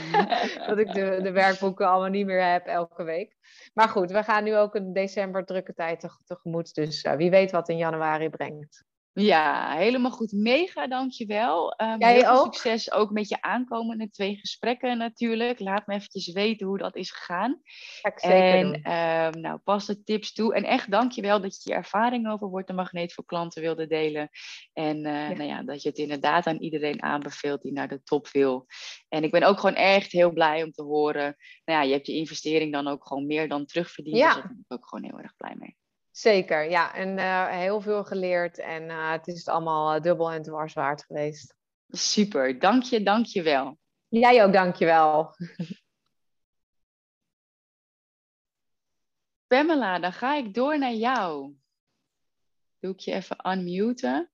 <laughs> dat ik de, de werkboeken allemaal niet meer heb elke week. Maar goed, we gaan nu ook een december drukke tijd tegemoet. Dus wie weet wat in januari brengt. Ja, helemaal goed. Mega, dankjewel. Um, Jij ook? Succes ook met je aankomende twee gesprekken natuurlijk. Laat me eventjes weten hoe dat is gegaan. Ga ik zeker en um, nou, pas de tips toe. En echt dankjewel dat je je ervaring over Wordt de Magneet voor klanten wilde delen. En uh, Nou ja, dat je het inderdaad aan iedereen aanbeveelt die naar de top wil. En ik ben ook gewoon echt heel blij om te horen. Nou ja, je hebt je investering dan ook gewoon meer dan terugverdiend. Ja. Dus daar ben ik ook gewoon heel erg blij mee. Zeker, ja. En uh, heel veel geleerd. En uh, het is allemaal uh, dubbel en dwars waard geweest. Super, dank je, dank je wel. Jij ook, dank je wel. <laughs> Pamela, dan ga ik door naar jou. Doe ik je even unmuten.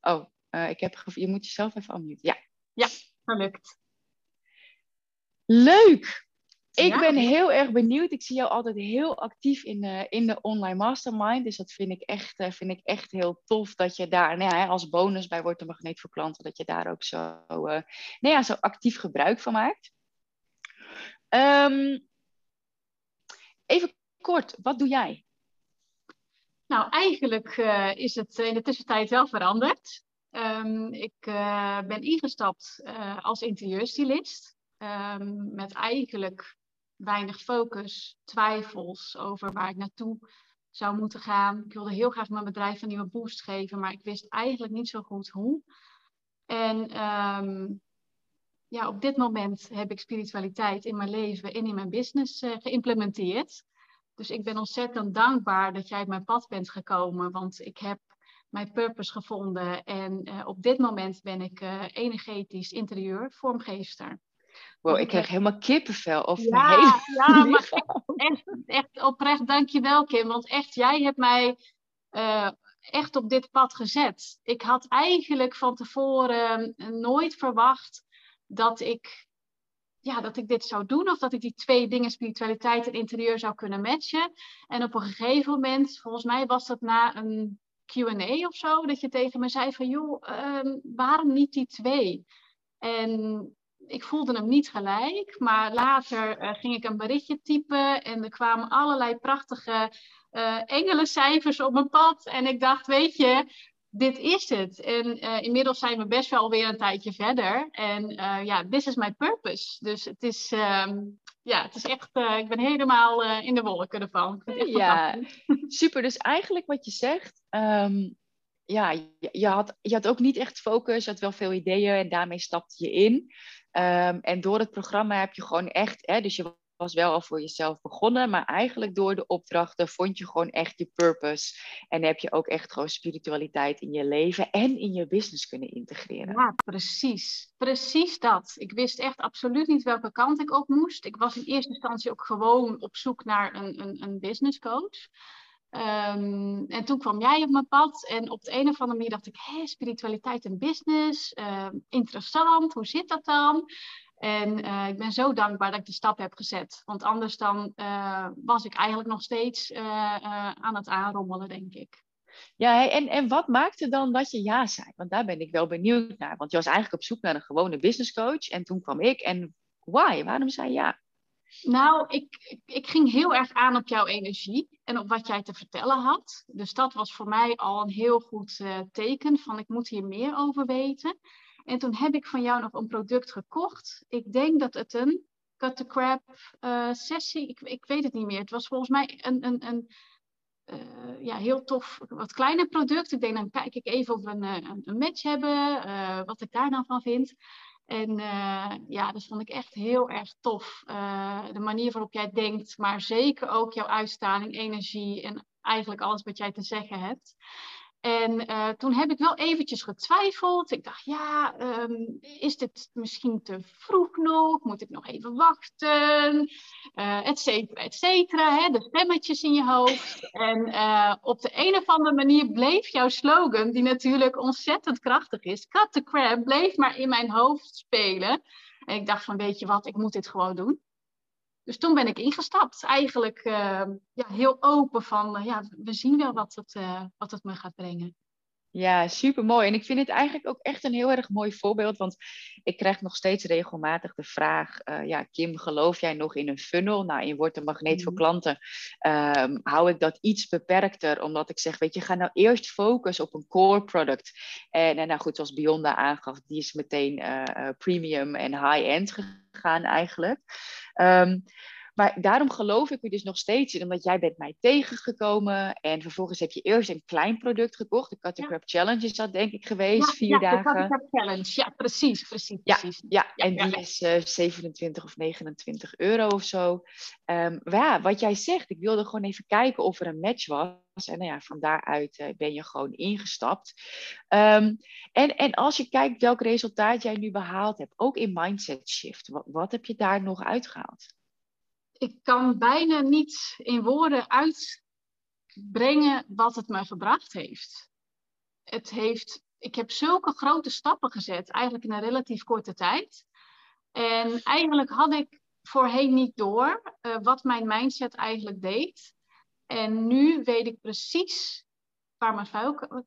Oh, ik heb je moet jezelf even unmuten. Ja. Ja, gelukt. Leuk! Ik ben heel erg benieuwd. Ik zie jou altijd heel actief in de, in de online mastermind. Dus dat vind ik echt, eh, vind ik echt heel tof dat je daar nou ja, als bonus bij wordt de magneet voor klanten, dat je daar ook zo, uh, nou ja, zo actief gebruik van maakt. Um, even kort, wat doe jij? Nou, eigenlijk uh, is het in de tussentijd wel veranderd. Um, ik ben ingestapt als interieurstylist. Um, met eigenlijk weinig focus, twijfels over waar ik naartoe zou moeten gaan. Ik wilde heel graag mijn bedrijf een nieuwe boost geven, maar ik wist eigenlijk niet zo goed hoe. En um, ja, op dit moment heb ik spiritualiteit in mijn leven en in mijn business uh, geïmplementeerd. Dus ik ben ontzettend dankbaar dat jij op mijn pad bent gekomen, want ik heb mijn purpose gevonden. En uh, op dit moment ben ik uh, energetisch interieur vormgeester. Wow, ik krijg helemaal kippenvel over ja, mijn hele Ja, maar echt, echt, oprecht dankjewel Kim. Want echt, jij hebt mij uh, echt op dit pad gezet. Ik had eigenlijk van tevoren nooit verwacht dat ik, ja, dat ik dit zou doen. Of dat ik die twee dingen, spiritualiteit en interieur, zou kunnen matchen. En op een gegeven moment, volgens mij was dat na een Q&A of zo, dat je tegen me zei van, joh, uh, waarom niet die twee? En ik voelde hem niet gelijk, maar later uh, ging ik een berichtje typen en er kwamen allerlei prachtige uh, engelencijfers op mijn pad. En ik dacht, weet je, dit is het. En uh, inmiddels zijn we best wel weer een tijdje verder. En ja, this is my purpose. Dus het is, um, ja, het is echt, ik ben helemaal in de wolken ervan. Ja, <laughs> super. Dus eigenlijk wat je zegt, um, ja, je, je, had, je had ook niet echt focus, je had wel veel ideeën en daarmee stapte je in. Um, en door het programma heb je gewoon echt, hè, dus je was wel al voor jezelf begonnen, maar eigenlijk door de opdrachten vond je gewoon echt je purpose. En heb je ook echt gewoon spiritualiteit in je leven en in je business kunnen integreren. Ja, precies. Precies dat. Ik wist echt absoluut niet welke kant ik op moest. Ik was in eerste instantie ook gewoon op zoek naar een, een, een business coach. Um, en toen kwam jij op mijn pad en op de een of andere manier dacht ik, hé, spiritualiteit en business, uh, interessant, hoe zit dat dan? En uh, ik ben zo dankbaar dat ik de stap heb gezet. Want anders dan uh, was ik eigenlijk nog steeds uh, aan het aanrommelen, denk ik. Ja, en, en wat maakte dan dat je ja zei? Want daar ben ik wel benieuwd naar. Want je was eigenlijk op zoek naar een gewone business coach. En toen kwam ik. En why? Waarom zei je ja? Nou, ik, ik ging heel erg aan op jouw energie en op wat jij te vertellen had. Dus dat was voor mij al een heel goed teken van ik moet hier meer over weten. En toen heb ik van jou nog een product gekocht. Ik denk dat het een cut the crap uh, sessie, ik, ik weet het niet meer. Het was volgens mij een, een, een uh, ja, heel tof, wat kleiner product. Ik denk dan kijk ik even of we een, een, match hebben, wat ik daar dan van vind. En ja, dat vond ik echt heel erg tof. de manier waarop jij denkt, maar zeker ook jouw uitstraling, energie en eigenlijk alles wat jij te zeggen hebt. En uh, toen heb ik wel eventjes getwijfeld. Ik dacht, ja, um, is dit misschien te vroeg nog? Moet ik nog even wachten? Uh, et cetera, et cetera. Hè? De stemmetjes in je hoofd. En uh, op de een of andere manier bleef jouw slogan, die natuurlijk ontzettend krachtig is, cut the crap, bleef maar in mijn hoofd spelen. En ik dacht van, weet je wat, ik moet dit gewoon doen. Dus toen ben ik ingestapt. Eigenlijk uh, ja, heel open van, uh, ja, we zien wel wat het, uh, wat het me gaat brengen. Ja, super mooi. En ik vind het eigenlijk ook echt een heel erg mooi voorbeeld. Want ik krijg nog steeds regelmatig de vraag: ja, Kim, geloof jij nog in een funnel? Nou, in Word een Magneet voor Klanten um, hou ik dat iets beperkter. Omdat ik zeg: Weet je, ga nou eerst focussen op een core product. En, en nou goed, zoals Bionda aangaf, die is meteen premium en high-end gegaan eigenlijk. Um, maar daarom geloof ik er dus nog steeds in, omdat jij bent mij tegengekomen. En vervolgens heb je eerst een klein product gekocht. De Cut ja. Challenge is dat denk ik geweest, ja, vier ja, dagen. De Challenge, ja precies, precies, ja, precies. Ja, en die is uh, 27 of 29 euro of zo. Um, maar ja, wat jij zegt, ik wilde gewoon even kijken of er een match was. En nou ja, van daaruit uh, ben je gewoon ingestapt. Um, en, en als je kijkt welk resultaat jij nu behaald hebt, ook in Mindset Shift, wat, wat heb je daar nog uitgehaald? Ik kan bijna niet in woorden uitbrengen wat het me gebracht heeft. Het heeft ik heb zulke grote stappen gezet, eigenlijk in een relatief korte tijd. En eigenlijk had ik voorheen niet door uh, wat mijn mindset eigenlijk deed. En nu weet ik precies waar mijn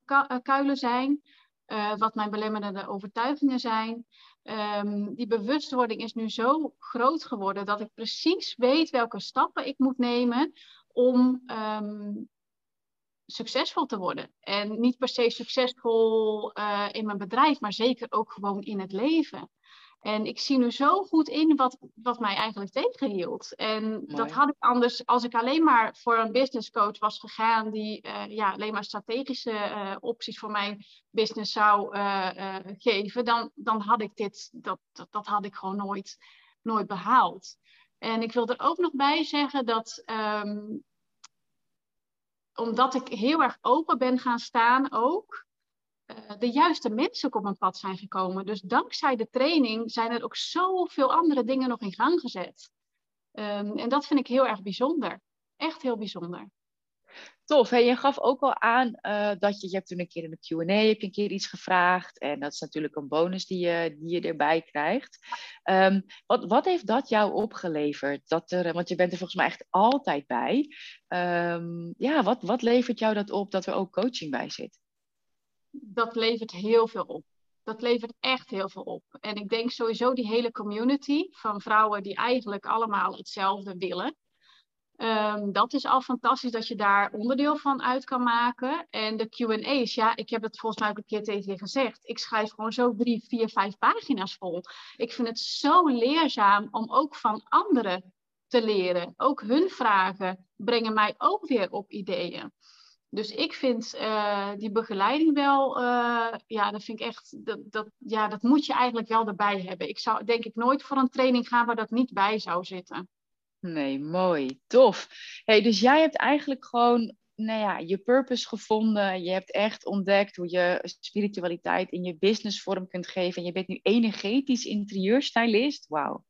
vuilkuilen zijn, uh, wat mijn belemmerende overtuigingen zijn. Um, die bewustwording is nu zo groot geworden dat ik precies weet welke stappen ik moet nemen om um, succesvol te worden. En niet per se succesvol uh, in mijn bedrijf, maar zeker ook gewoon in het leven. En ik zie nu zo goed in wat, wat mij eigenlijk tegenhield. En Mooi. dat had ik anders, als ik alleen maar voor een business coach was gegaan, die uh, ja, alleen maar strategische uh, opties voor mijn business zou uh, geven, dan, dan had ik dit, dat, dat, dat had ik gewoon nooit, nooit behaald. En ik wil er ook nog bij zeggen dat, um, omdat ik heel erg open ben gaan staan ook, de juiste mensen op mijn pad zijn gekomen. Dus dankzij de training zijn er ook zoveel andere dingen nog in gang gezet. Um, en dat vind ik heel erg bijzonder. Echt heel bijzonder. Tof. Je gaf ook al aan uh, dat je, je hebt toen een keer in de Q&A heb je een keer iets gevraagd. En dat is natuurlijk een bonus die je, die je erbij krijgt. Um, wat, wat heeft dat jou opgeleverd? Dat er, want je bent er volgens mij echt altijd bij. Um, ja, wat, wat levert jou dat op dat er ook coaching bij zit? Dat levert heel veel op. Dat levert echt heel veel op. En ik denk sowieso die hele community van vrouwen die eigenlijk allemaal hetzelfde willen. Ehm, dat is al fantastisch dat je daar onderdeel van uit kan maken. En de QA's, ja, ik heb het volgens mij ook een keer tegen je gezegd. Ik schrijf gewoon zo drie, vier, vijf pagina's vol. Ik vind het zo leerzaam om ook van anderen te leren. Ook hun vragen brengen mij ook weer op ideeën. Dus ik vind uh, die begeleiding wel, uh, ja, dat vind ik echt, dat, dat, ja, dat moet je eigenlijk wel erbij hebben. Ik zou denk ik nooit voor een training gaan waar dat niet bij zou zitten. Nee, mooi, tof. Hey, dus jij hebt eigenlijk gewoon, nou ja, je purpose gevonden. Je hebt echt ontdekt hoe je spiritualiteit in je business vorm kunt geven. En je bent nu energetisch interieurstylist. Wauw.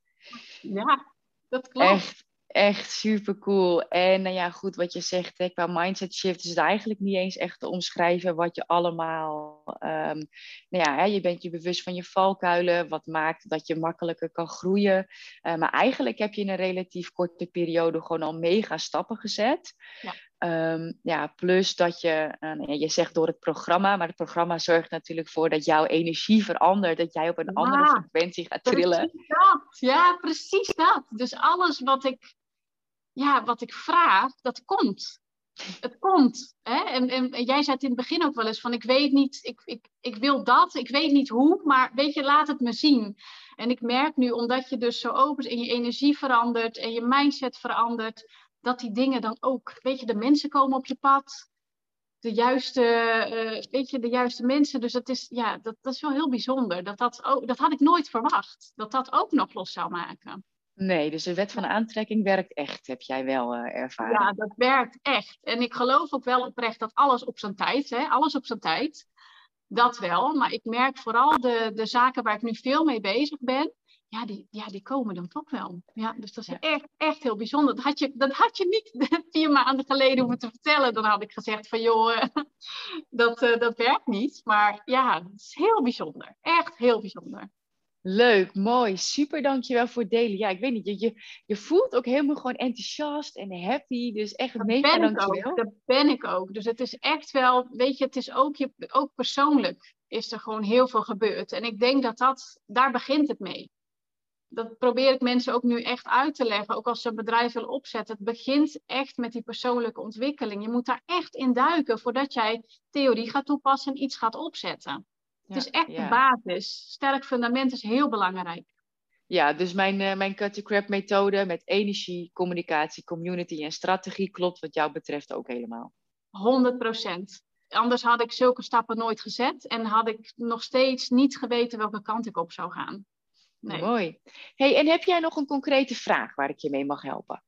Ja, dat klopt. Echt, echt super cool. En nou ja, goed, wat je zegt hè, qua mindset shift is het eigenlijk niet eens echt te omschrijven wat je allemaal. Um, nou ja, hè, je bent je bewust van je valkuilen, wat maakt dat je makkelijker kan groeien. Uh, maar eigenlijk heb je in een relatief korte periode gewoon al mega stappen gezet. Ja. Um, ja, plus dat je, uh, je zegt door het programma, maar het programma zorgt natuurlijk voor dat jouw energie verandert, dat jij op een ja, andere frequentie gaat trillen. Precies dat. Ja, precies dat. Dus alles wat ik ja, wat ik vraag, dat komt. Het komt. Hè? En, en, jij zei het in het begin ook wel eens van ik weet niet, ik, ik, ik wil dat, ik weet niet hoe, maar weet je, laat het me zien. En ik merk nu, omdat je dus zo open en je energie verandert en je mindset verandert, dat die dingen dan ook, weet je, de mensen komen op je pad, de juiste, uh, weet je, de juiste mensen. Dus dat is, ja, dat, dat is wel heel bijzonder. Dat, dat, ook, dat had ik nooit verwacht, dat dat ook nog los zou maken. Nee, dus de wet van aantrekking werkt echt, heb jij wel uh, ervaren. Ja, dat werkt echt. En ik geloof ook wel oprecht dat alles op zijn tijd, hè, alles op zijn tijd, dat wel. Maar ik merk vooral de, de zaken waar ik nu veel mee bezig ben, ja, die, ja, die komen dan toch wel. Ja, dus dat is ja. echt, echt heel bijzonder. Dat had, je, dat had je niet <laughs> vier maanden geleden hoeven te vertellen. Dan had ik gezegd van joh, <laughs> dat, uh, dat werkt niet. Maar ja, het is heel bijzonder. Echt heel bijzonder. Leuk, mooi, super, dankjewel voor het delen. Ja, ik weet niet, je, je, je voelt ook helemaal gewoon enthousiast en happy, dus echt dat mega ben dankjewel. Ook, dat ben ik ook, dus het is echt wel, weet je, het is ook, je, ook persoonlijk is er gewoon heel veel gebeurd. En ik denk dat dat, daar begint het mee. Dat probeer ik mensen ook nu echt uit te leggen, ook als ze een bedrijf willen opzetten. Het begint echt met die persoonlijke ontwikkeling. Je moet daar echt in duiken voordat jij theorie gaat toepassen en iets gaat opzetten. Het is echt de basis. Sterk fundament is heel belangrijk. Ja, dus mijn, uh, mijn cut to crap methode met energie, communicatie, community en strategie klopt wat jou betreft ook helemaal. 100 procent. Anders had ik zulke stappen nooit gezet en had ik nog steeds niet geweten welke kant ik op zou gaan. Nee. Mooi. Hey, en heb jij nog een concrete vraag waar ik je mee mag helpen?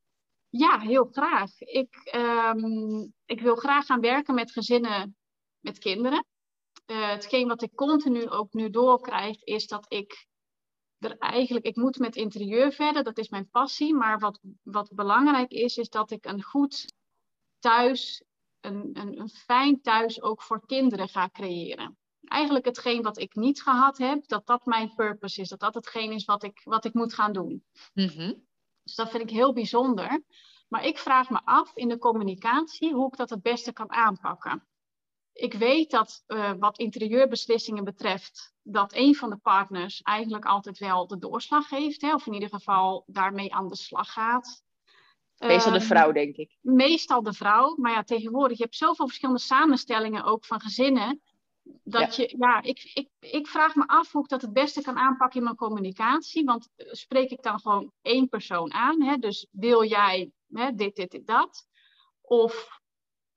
Ja, heel graag. Ik, um, ik wil graag gaan werken met gezinnen met kinderen uh, hetgeen wat ik continu ook nu doorkrijg, is dat ik er eigenlijk, ik moet met interieur verder, dat is mijn passie. Maar wat, wat belangrijk is, is dat ik een goed thuis, een, een, een fijn thuis ook voor kinderen ga creëren. Eigenlijk hetgeen wat ik niet gehad heb, dat dat mijn purpose is. Dat dat hetgeen is wat ik, wat ik moet gaan doen. Mm Dus dat vind ik heel bijzonder. Maar ik vraag me af in de communicatie hoe ik dat het beste kan aanpakken ik weet dat uh, wat interieurbeslissingen betreft, dat een van de partners eigenlijk altijd wel de doorslag heeft, hè, of in ieder geval daarmee aan de slag gaat. Meestal de ehm, vrouw, denk ik. Meestal de vrouw, maar ja, tegenwoordig, je hebt zoveel verschillende samenstellingen ook van gezinnen, dat ja. je, ja, ik, ik, ik vraag me af hoe ik dat het beste kan aanpakken in mijn communicatie, want spreek ik dan gewoon één persoon aan, hè, dus wil jij hè, dit, dit, dit, dat, of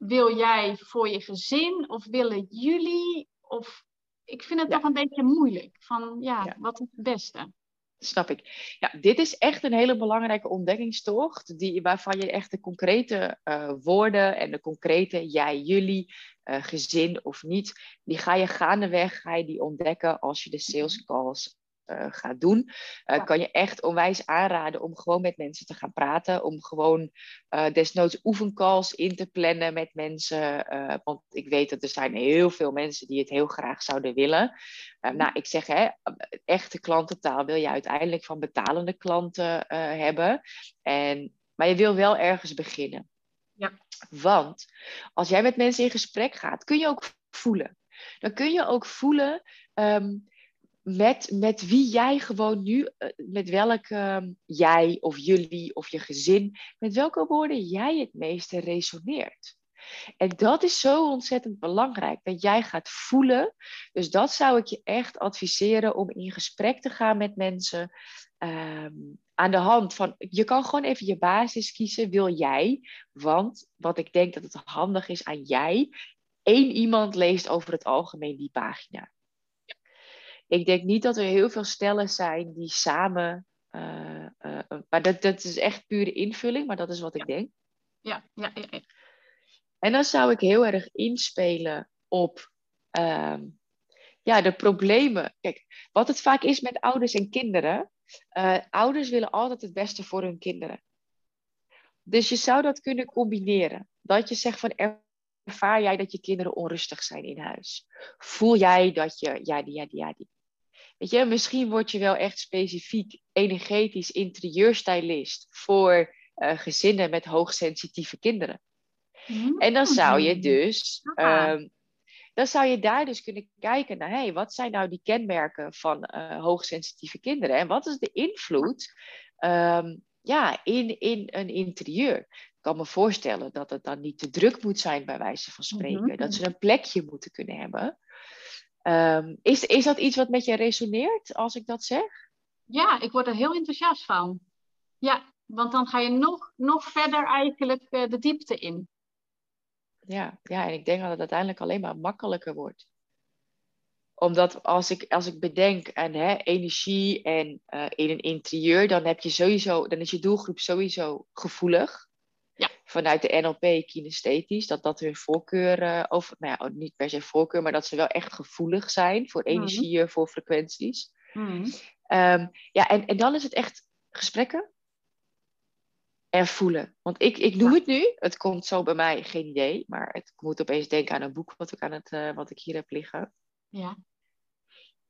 wil jij voor je gezin of willen jullie? Of ik vind het toch een beetje moeilijk. Van ja, wat is het beste? Snap ik. Ja, dit is echt een hele belangrijke ontdekkingstocht, die, waarvan je echt de concrete uh, woorden en de concrete jij, jullie, uh, gezin of niet, die ga je gaandeweg ga je die ontdekken als je de sales mhm. calls uh, gaat doen, uh, kan je echt onwijs aanraden om gewoon met mensen te gaan praten. Om gewoon uh, desnoods oefencalls in te plannen met mensen. want ik weet dat er zijn heel veel mensen die het heel graag zouden willen. nou, ik zeg hè, echte klantentaal wil je uiteindelijk van betalende klanten hebben. En, maar je wil wel ergens beginnen. Ja. Want als jij met mensen in gesprek gaat, kun je ook voelen. Dan kun je ook voelen. Um, met, met wie jij gewoon nu, eh, met welke ehm, jij of jullie of je gezin, met welke woorden jij het meeste resoneert. En dat is zo ontzettend belangrijk, dat jij gaat voelen. Dus dat zou ik je echt adviseren om in gesprek te gaan met mensen. Ehm, aan de hand van, je kan gewoon even je basis kiezen, wil jij? Want wat ik denk dat het handig is aan jij, één iemand leest over het algemeen die pagina. Ik denk niet dat er heel veel stellen zijn die samen. Uh, uh, maar dat, dat is echt pure invulling, maar dat is wat ik denk. Ja, ja, ja, ja. En dan zou ik heel erg inspelen op uh, ja, de problemen. Kijk, wat het vaak is met ouders en kinderen. Ouders willen altijd het beste voor hun kinderen. Dus je zou dat kunnen combineren. Dat je zegt van ervaar jij dat je kinderen onrustig zijn in huis? Voel jij dat je, ja, die, ja, die, ja, die. Weet je, misschien word je wel echt specifiek energetisch interieurstylist voor uh, gezinnen met hoogsensitieve kinderen. Mm. En dan zou je dus, um, dan zou je daar dus kunnen kijken naar, hey, wat zijn nou die kenmerken van uh, hoogsensitieve kinderen? En wat is de invloed um, ja, in, in een interieur? Ik kan me voorstellen dat het dan niet te druk moet zijn, bij wijze van spreken. Mm-hmm. Dat ze een plekje moeten kunnen hebben. Um, is, is dat iets wat met je resoneert als ik dat zeg? Ja, ik word er heel enthousiast van. Ja, want dan ga je nog, nog verder eigenlijk uh, de diepte in. Ja, ja, en ik denk dat het uiteindelijk alleen maar makkelijker wordt. Omdat als ik, als ik bedenk aan hè, energie en uh, in een interieur, dan heb je sowieso, dan is je doelgroep sowieso gevoelig. Ja. Vanuit de NLP kinesthetisch, dat dat hun voorkeur, uh, of nou ja, niet per se voorkeur, maar dat ze wel echt gevoelig zijn voor energieën, mm. voor frequenties. Mm. Um, ja, en, en dan is het echt gesprekken en voelen. Want ik, ik doe het nu, het komt zo bij mij, geen idee, maar het, ik moet opeens denken aan een boek wat ik, aan het, uh, wat ik hier heb liggen. Ja.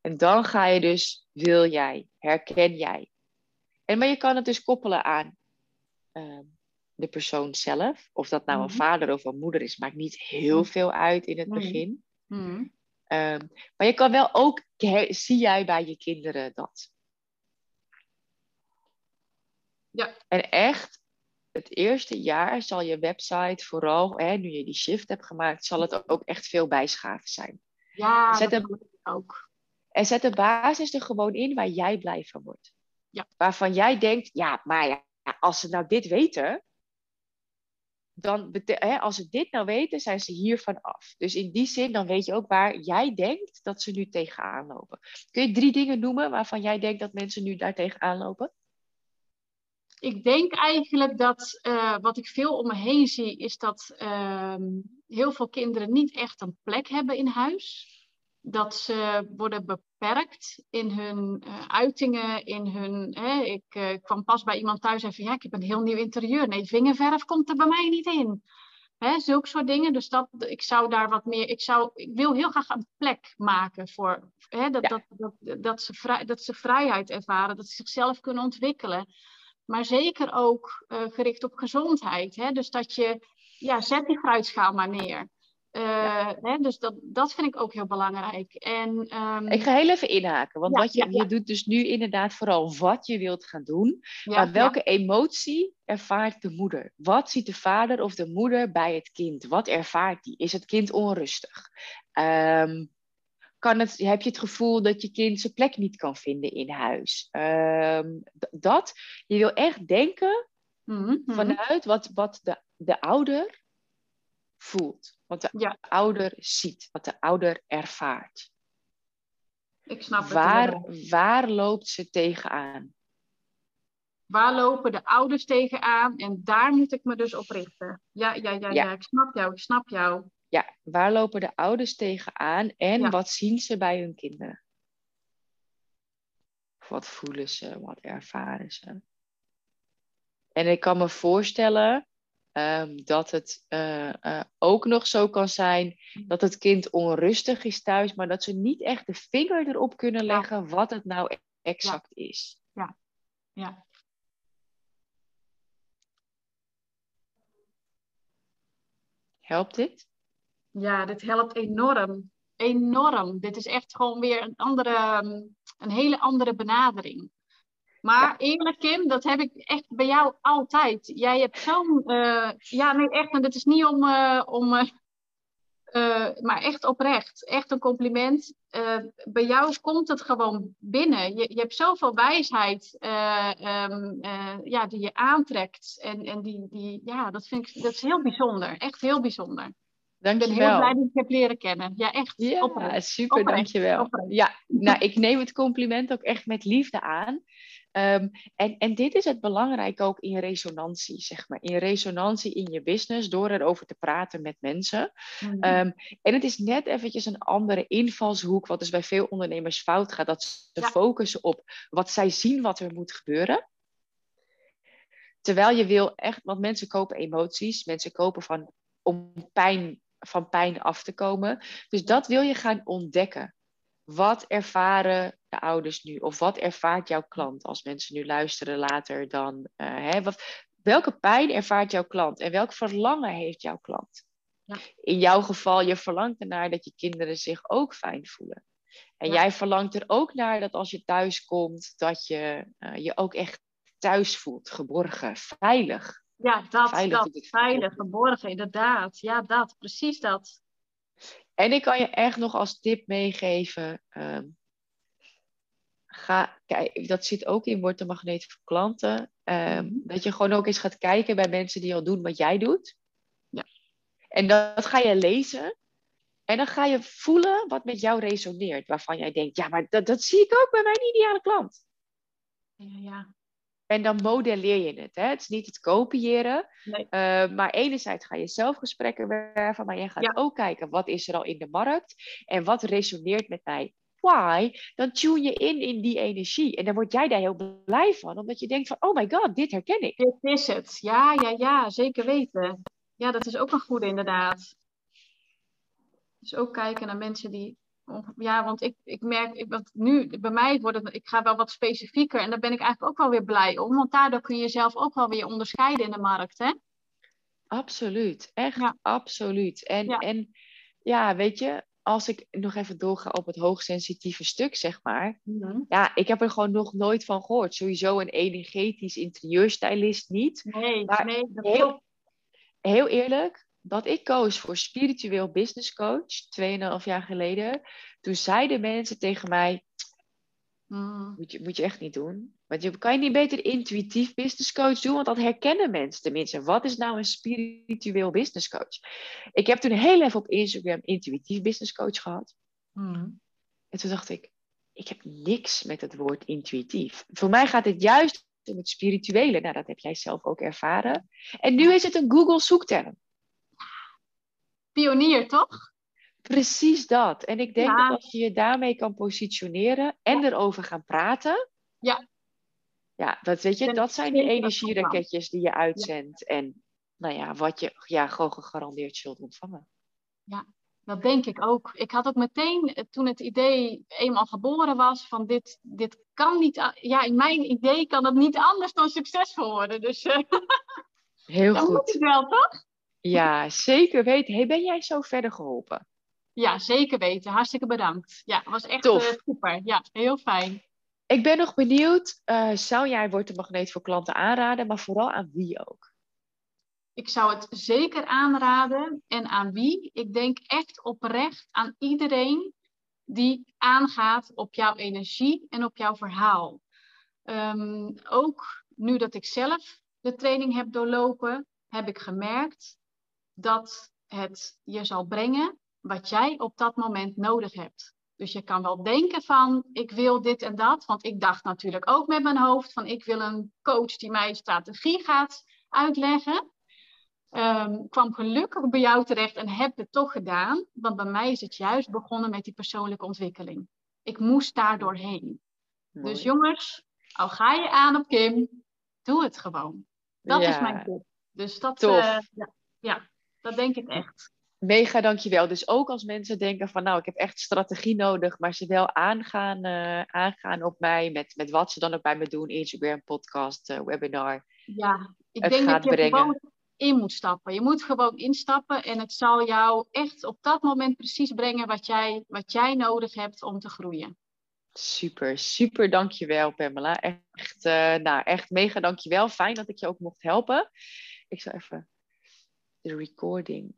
En dan ga je dus, wil jij, herken jij. En, maar je kan het dus koppelen aan uh, de persoon zelf. Of dat nou een vader of een moeder is, maakt niet heel veel uit in het mm-hmm. begin. Um, maar je kan wel ook, zie jij bij je kinderen dat? Ja. En echt, het eerste jaar zal je website vooral, hè, nu je die shift hebt gemaakt, zal het ook echt veel bijschaven zijn. Ja, zet dat de, ook. En zet de basis er gewoon in waar jij blij van wordt. Ja. Waarvan jij denkt, ja, maar ja, als ze nou dit weten, dan hè, als ze dit nou weten, zijn ze hiervan af. Dus in die zin, dan weet je ook waar jij denkt dat ze nu tegenaan lopen. Kun je drie dingen noemen waarvan jij denkt dat mensen nu daar tegenaan lopen? ik denk eigenlijk dat uh, wat ik veel om me heen zie, is dat uh, heel veel kinderen niet echt een plek hebben in huis. Dat ze worden beperkt in hun uh, uitingen, in hun. Hè, ik uh, kwam pas bij iemand thuis en zei: Ja, ik heb een heel nieuw interieur. Nee, vingerverf komt er bij mij niet in. Hè, zulke soort dingen. Dus dat, ik zou daar wat meer. Ik, zou, ik wil heel graag een plek maken voor. Hè, dat, ja. dat, dat, dat, ze vrij, dat ze vrijheid ervaren, dat ze zichzelf kunnen ontwikkelen maar zeker ook uh, gericht op gezondheid. Hè? Dus dat je, ja, zet die fruitschaal maar neer. Uh, ja. hè? Dus dat, dat vind ik ook heel belangrijk. En, um... Ik ga heel even inhaken, want ja, wat je, ja, je doet dus nu inderdaad vooral wat je wilt gaan doen. maar welke emotie ervaart de moeder? Wat ziet de vader of de moeder bij het kind? Wat ervaart die? Is het kind onrustig? Um, kan het, heb je het gevoel dat je kind zijn plek niet kan vinden in huis. Um, dat, je wil echt denken mm-hmm. vanuit wat, wat de, de ouder voelt. Wat de ja. ouder ziet, wat de ouder ervaart. Ik snap het. Waar, waar loopt ze tegenaan? Waar lopen de ouders tegenaan? En daar moet ik me dus op richten. Ja, ja, ja, ja. ja ik snap jou, ik snap jou ja, waar lopen de ouders tegenaan en ja. wat zien ze bij hun kinderen? Wat voelen ze, wat ervaren ze? En ik kan me voorstellen um, dat het uh, uh, ook nog zo kan zijn dat het kind onrustig is thuis, maar dat ze niet echt de vinger erop kunnen leggen ja. wat het nou exact ja. is. Ja, ja. Helpt dit? Ja, dit helpt enorm. Enorm. Dit is echt gewoon weer een andere. Een hele andere benadering. Maar eerlijk, Kim, dat heb ik echt bij jou altijd. Jij hebt zo'n. Uh, ja, nee, echt. En dat is niet om. Uh, om uh, maar echt oprecht. Echt een compliment. bij jou komt het gewoon binnen. Je, je hebt zoveel wijsheid um, ja, die je aantrekt. En, en die, die, ja, dat vind ik dat is heel bijzonder. Echt heel bijzonder. Dankjewel. Ik ben heel blij dat ik heb leren kennen. Ja, echt. Ja, oprecht. super, oprecht. dankjewel. Oprecht. Ja, <laughs> nou, ik neem het compliment ook echt met liefde aan. Um, en, en dit is het belangrijk ook in resonantie, zeg maar. In resonantie in je business, door erover te praten met mensen. Mm -hmm. um, en het is net eventjes een andere invalshoek, wat dus bij veel ondernemers fout gaat. Dat ze ja. focussen op wat zij zien wat er moet gebeuren. Terwijl je wil echt, want mensen kopen emoties, mensen kopen van, om pijn, van pijn af te komen. Dus dat wil je gaan ontdekken. Wat ervaren de ouders nu? Of wat ervaart jouw klant als mensen nu luisteren later dan? Uh, hè, wat, welke pijn ervaart jouw klant? En welk verlangen heeft jouw klant? Ja. In jouw geval, je verlangt ernaar dat je kinderen zich ook fijn voelen. En ja. jij verlangt er ook naar dat als je thuis komt, dat je uh, je ook echt thuis voelt, geborgen, veilig. Ja, dat, veilig, dat, veilig, geborgen, inderdaad. Ja, dat, precies dat. En ik kan je echt nog als tip meegeven. Um, ga, kijk, dat zit ook in Word de Magneet voor klanten. Um, dat je gewoon ook eens gaat kijken bij mensen die al doen wat jij doet. Ja. En dat ga je lezen. En dan ga je voelen wat met jou resoneert. Waarvan jij denkt, ja, maar dat, dat zie ik ook bij mijn ideale klant. Ja, ja. En dan modelleer je het. Hè? Het is niet het kopiëren. Nee. Uh, maar enerzijds ga je zelf gesprekken werven. Maar je gaat ja. ook kijken, wat is er al in de markt? En wat resoneert met mij? Why? Dan tune je in in die energie. En dan word jij daar heel blij van. Omdat je denkt van, oh my god, dit herken ik. Dit is het. Ja, ja, ja. Zeker weten. Ja, dat is ook een goede inderdaad. Dus ook kijken naar mensen die ja, want ik, ik merk, ik, want nu bij mij wordt het, ik ga wel wat specifieker en daar ben ik eigenlijk ook wel weer blij om, want daardoor kun je jezelf ook wel weer onderscheiden in de markt, hè? Absoluut, echt ja. absoluut. En ja. en ja, weet je, als ik nog even doorga op het hoogsensitieve stuk, zeg maar. Mm-hmm. Ja, ik heb er gewoon nog nooit van gehoord. Sowieso een energetisch interieurstylist niet. Nee, maar nee. Dat heel, heel eerlijk, dat ik koos voor spiritueel business coach, 2,5 jaar geleden, toen zeiden mensen tegen mij, mm. moet, je, moet je echt niet doen. Want je kan je niet beter intuïtief business coach doen, want dat herkennen mensen tenminste. Wat is nou een spiritueel business coach? Ik heb toen heel even op Instagram intuïtief business coach gehad. Mm. En toen dacht ik, ik heb niks met het woord intuïtief. Voor mij gaat het juist om het spirituele. Nou, dat heb jij zelf ook ervaren. En nu is het een Google zoekterm pionier, toch? Precies dat. En ik denk ja. dat als je je daarmee kan positioneren en ja. erover gaan praten. Ja. Ja, dat weet je, dat zijn die energieraketjes die je uitzendt. Ja. En nou ja, wat je ja, gewoon gegarandeerd zult ontvangen. Ja, dat denk ik ook. Ik had ook meteen, toen het idee eenmaal geboren was, van dit, dit kan niet, ja, in mijn idee kan het niet anders dan succesvol worden. Dus uh, <laughs> heel dat goed. moet ik wel, toch? Ja, zeker weten. Hey, ben jij zo verder geholpen? Ja, zeker weten. Hartstikke bedankt. Ja, was echt Tof. Uh, super. Ja, heel fijn. Ik ben nog benieuwd, uh, zou jij Word de Magneet voor klanten aanraden, maar vooral aan wie ook? Ik zou het zeker aanraden. En aan wie? Ik denk echt oprecht aan iedereen die aangaat op jouw energie en op jouw verhaal. Um, ook nu dat ik zelf de training heb doorlopen, heb ik gemerkt dat het je zal brengen wat jij op dat moment nodig hebt. Dus je kan wel denken van, ik wil dit en dat. Want ik dacht natuurlijk ook met mijn hoofd van, ik wil een coach die mij strategie gaat uitleggen. Um, kwam gelukkig bij jou terecht en heb het toch gedaan. Want bij mij is het juist begonnen met die persoonlijke ontwikkeling. Ik moest daar doorheen. Mooi. Dus jongens, al ga je aan op Kim, doe het gewoon. Dat Ja. is mijn tip. Dus dat, Tof. eh, ja, ja, dat denk ik echt. Mega dankjewel. Dus ook als mensen denken van nou, ik heb echt strategie nodig, maar ze wel aangaan, eh, aangaan op mij met, met wat ze dan ook bij me doen, Instagram, podcast, eh, webinar. Ja, ik Het denk gaat dat je brengen. gewoon in moet stappen. Je moet gewoon instappen en het zal jou echt op dat moment precies brengen wat jij, wat jij nodig hebt om te groeien. Super, super dankjewel Pamela. Echt, uh, nou, echt mega dankjewel. Fijn dat ik je ook mocht helpen. Ik zal even de recording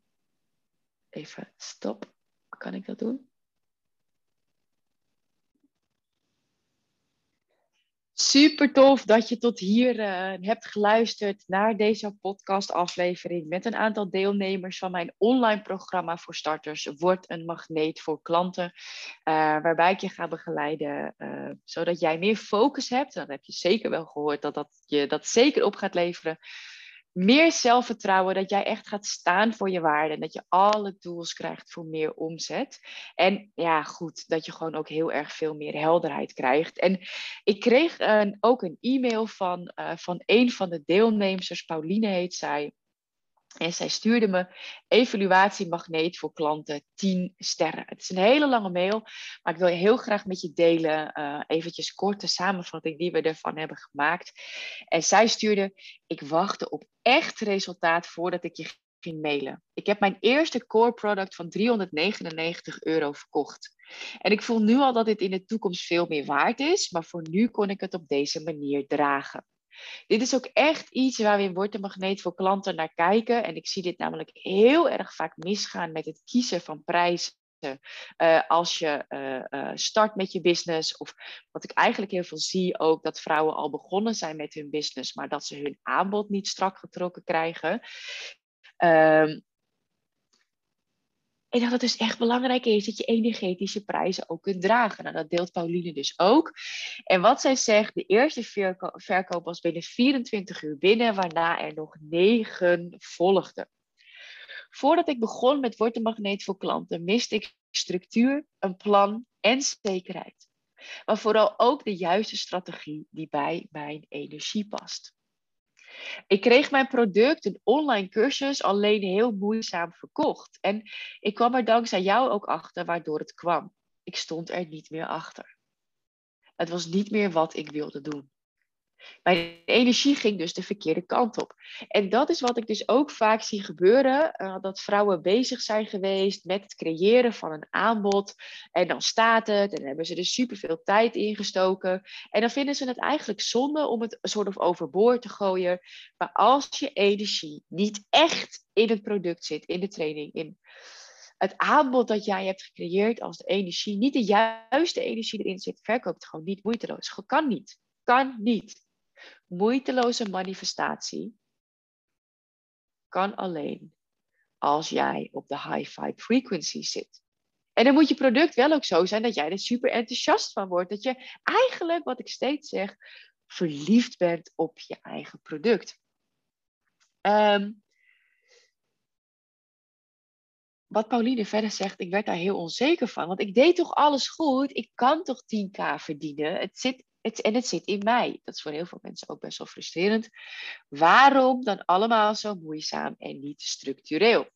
even stop. Kan ik dat doen? Super tof dat je tot hier uh, hebt geluisterd naar deze podcastaflevering met een aantal deelnemers van mijn online programma voor starters. Word een magneet voor klanten, uh, waarbij ik je ga begeleiden uh, zodat jij meer focus hebt. Dan heb je zeker wel gehoord dat dat je dat zeker op gaat leveren meer zelfvertrouwen, dat jij echt gaat staan voor je waarde. En dat je alle tools krijgt voor meer omzet. En ja, goed, dat je gewoon ook heel erg veel meer helderheid krijgt. En ik kreeg een, ook een e-mail van, uh, van een van de deelnemers, Pauline heet zij. En zij stuurde me evaluatiemagneet voor klanten 10 sterren. Het is een hele lange mail, maar ik wil heel graag met je delen. Uh, eventjes korte samenvatting die we ervan hebben gemaakt. En zij stuurde, ik wachtte op echt resultaat voordat ik je ging mailen. Ik heb mijn eerste core product van 399 euro verkocht. En ik voel nu al dat dit in de toekomst veel meer waard is, maar voor nu kon ik het op deze manier dragen. Dit is ook echt iets waar we in Magneet voor klanten naar kijken. En ik zie dit namelijk heel erg vaak misgaan met het kiezen van prijzen. Uh, als je uh, uh, start met je business, of wat ik eigenlijk heel veel zie ook, dat vrouwen al begonnen zijn met hun business, maar dat ze hun aanbod niet strak getrokken krijgen. Ehm, en dat het dus echt belangrijk is dat je energetische prijzen ook kunt dragen. Nou, dat deelt Pauline dus ook. En wat zij zegt, de eerste verkoop was binnen 24 uur binnen, waarna er nog negen volgden. Voordat ik begon met Word de Magneet voor klanten, miste ik structuur, een plan en zekerheid. Maar vooral ook de juiste strategie die bij mijn energie past. Ik kreeg mijn product, een online cursus, alleen heel moeizaam verkocht. En ik kwam er dankzij jou ook achter waardoor het kwam. Ik stond er niet meer achter. Het was niet meer wat ik wilde doen. Mijn energie ging dus de verkeerde kant op. En dat is wat ik dus ook vaak zie gebeuren: uh, dat vrouwen bezig zijn geweest met het creëren van een aanbod. En dan staat het, en dan hebben ze er superveel tijd in gestoken. En dan vinden ze het eigenlijk zonde om het soort of overboord te gooien. Maar als je energie niet echt in het product zit, in de training, in het aanbod dat jij hebt gecreëerd, als de energie niet de juiste energie erin zit, verkoopt het gewoon niet moeiteloos. Kan niet. Kan niet moeiteloze manifestatie kan alleen als jij op de high vibe frequency zit. En dan moet je product wel ook zo zijn dat jij er super enthousiast van wordt. Dat je eigenlijk, wat ik steeds zeg, verliefd bent op je eigen product. Um, wat Pauline verder zegt, ik werd daar heel onzeker van. Want ik deed toch alles goed? Ik kan toch 10k verdienen? Het zit het, en het zit in mij. Dat is voor heel veel mensen ook best wel frustrerend. Waarom dan allemaal zo moeizaam en niet structureel?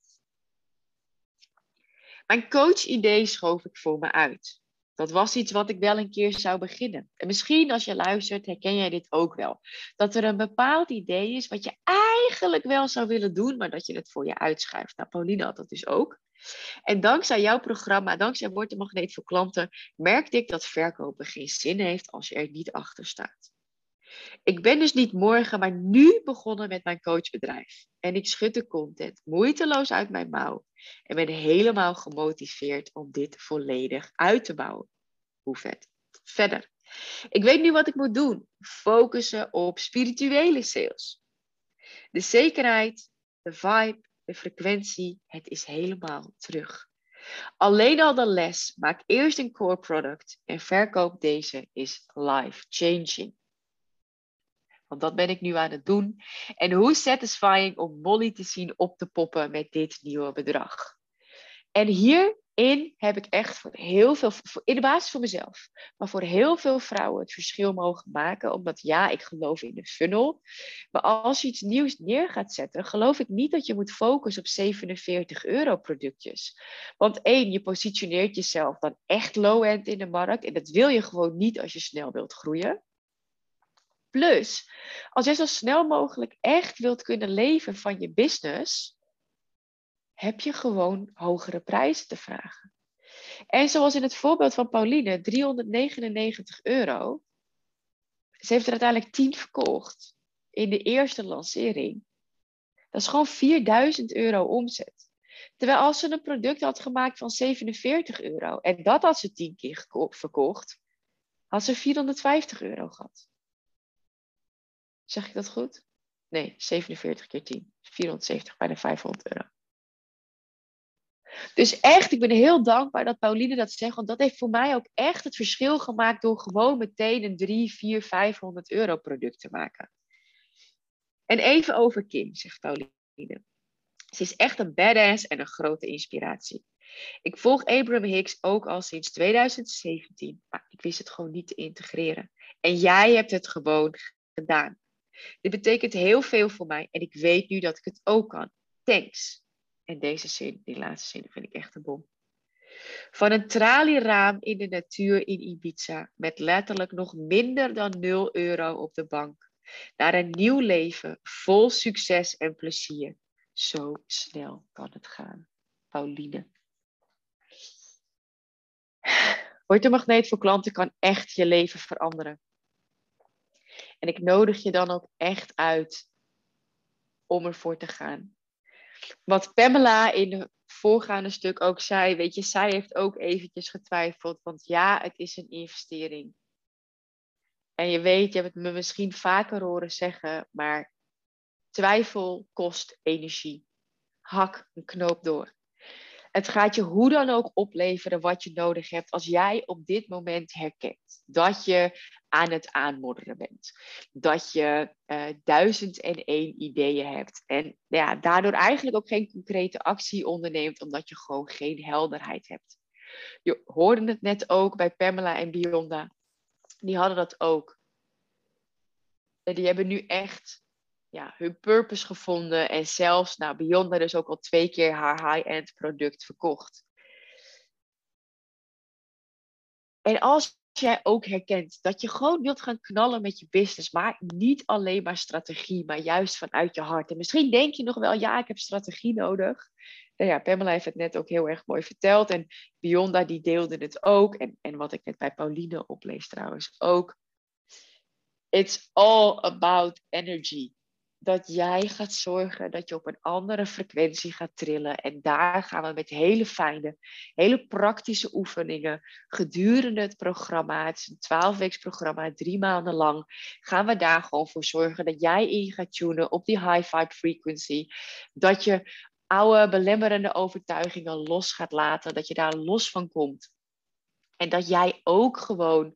Mijn coach-idee schoof ik voor me uit. Dat was iets wat ik wel een keer zou beginnen. En misschien als je luistert, herken jij dit ook wel. Dat er een bepaald idee is wat je eigenlijk wel zou willen doen, maar dat je het voor je uitschuift. Nou, Pauline had dat dus ook. En dankzij jouw programma, dankzij Word de Magneet voor klanten, merkte ik dat verkopen geen zin heeft als je er niet achter staat. Ik ben dus niet morgen, maar nu begonnen met mijn coachbedrijf. En ik schud de content moeiteloos uit mijn mouw. En ben helemaal gemotiveerd om dit volledig uit te bouwen. Hoe vet. Verder. Ik weet nu wat ik moet doen. Focussen op spirituele sales. De zekerheid, de vibe, de frequentie, het is helemaal terug. Alleen al de les, maak eerst een core product en verkoop deze is life changing. Want dat ben ik nu aan het doen. En hoe satisfying om Molly te zien op te poppen met dit nieuwe bedrag. En hier in heb ik echt voor heel veel, in de basis voor mezelf, maar voor heel veel vrouwen het verschil mogen maken. Omdat ja, ik geloof in de funnel. Maar als je iets nieuws neer gaat zetten, geloof ik niet dat je moet focussen op 47 euro productjes. Want één, je positioneert jezelf dan echt low-end in de markt. En dat wil je gewoon niet als je snel wilt groeien. Plus, als je zo snel mogelijk echt wilt kunnen leven van je business, heb je gewoon hogere prijzen te vragen. En zoals in het voorbeeld van Pauline, 399 euro. Ze heeft er uiteindelijk 10 verkocht in de eerste lancering. Dat is gewoon 4000 euro omzet. Terwijl als ze een product had gemaakt van 47 euro en dat had ze 10 keer verkocht, had ze 450 euro gehad. Zeg ik dat goed? Nee, 47 keer 10. 470, bijna 500 euro. Dus echt, ik ben heel dankbaar dat Pauline dat zegt. Want dat heeft voor mij ook echt het verschil gemaakt door gewoon meteen een 3, 4, 500 euro product te maken. En even over Kim, zegt Pauline. Ze is echt een badass en een grote inspiratie. Ik volg Abraham Hicks ook al sinds 2017, maar ik wist het gewoon niet te integreren. En jij hebt het gewoon gedaan. Dit betekent heel veel voor mij en ik weet nu dat ik het ook kan. Thanks. En deze zin, die laatste zin, vind ik echt een bom. Van een tralieraam in de natuur in Ibiza met letterlijk nog minder dan 0 euro op de bank. Naar een nieuw leven vol succes en plezier. Zo snel kan het gaan. Pauline. Word de magneet voor klanten kan echt je leven veranderen. En ik nodig je dan ook echt uit om ervoor te gaan. Wat Pamela in het voorgaande stuk ook zei, weet je, zij heeft ook eventjes getwijfeld. Want ja, het is een investering. En je weet, je hebt het me misschien vaker horen zeggen, maar twijfel kost energie. Hak een knoop door. Het gaat je hoe dan ook opleveren wat je nodig hebt als jij op dit moment herkent dat je aan het aanmodderen bent. Dat je uh, duizend en één ideeën hebt. En ja, daardoor eigenlijk ook geen concrete actie onderneemt, omdat je gewoon geen helderheid hebt. Je hoorde het net ook bij Pamela en Bionda. Die hadden dat ook. Die hebben nu echt ja, hun purpose gevonden. En zelfs, nou, Beyonda dus ook al twee keer haar high-end product verkocht. En als jij ook herkent dat je gewoon wilt gaan knallen met je business, maar niet alleen maar strategie, maar juist vanuit je hart. En misschien denk je nog wel, ja, ik heb strategie nodig. Nou ja, Pamela heeft het net ook heel erg mooi verteld. En Bionda die deelde het ook. En, en wat ik net bij Pauline oplees trouwens ook. It's all about energy dat jij gaat zorgen dat je op een andere frequentie gaat trillen. En daar gaan we met hele fijne, hele praktische oefeningen gedurende het programma, het is een 12 programma, drie maanden lang, gaan we daar gewoon voor zorgen dat jij in gaat tunen op die high vibe frequency. Dat je oude belemmerende overtuigingen los gaat laten, dat je daar los van komt. En dat jij ook gewoon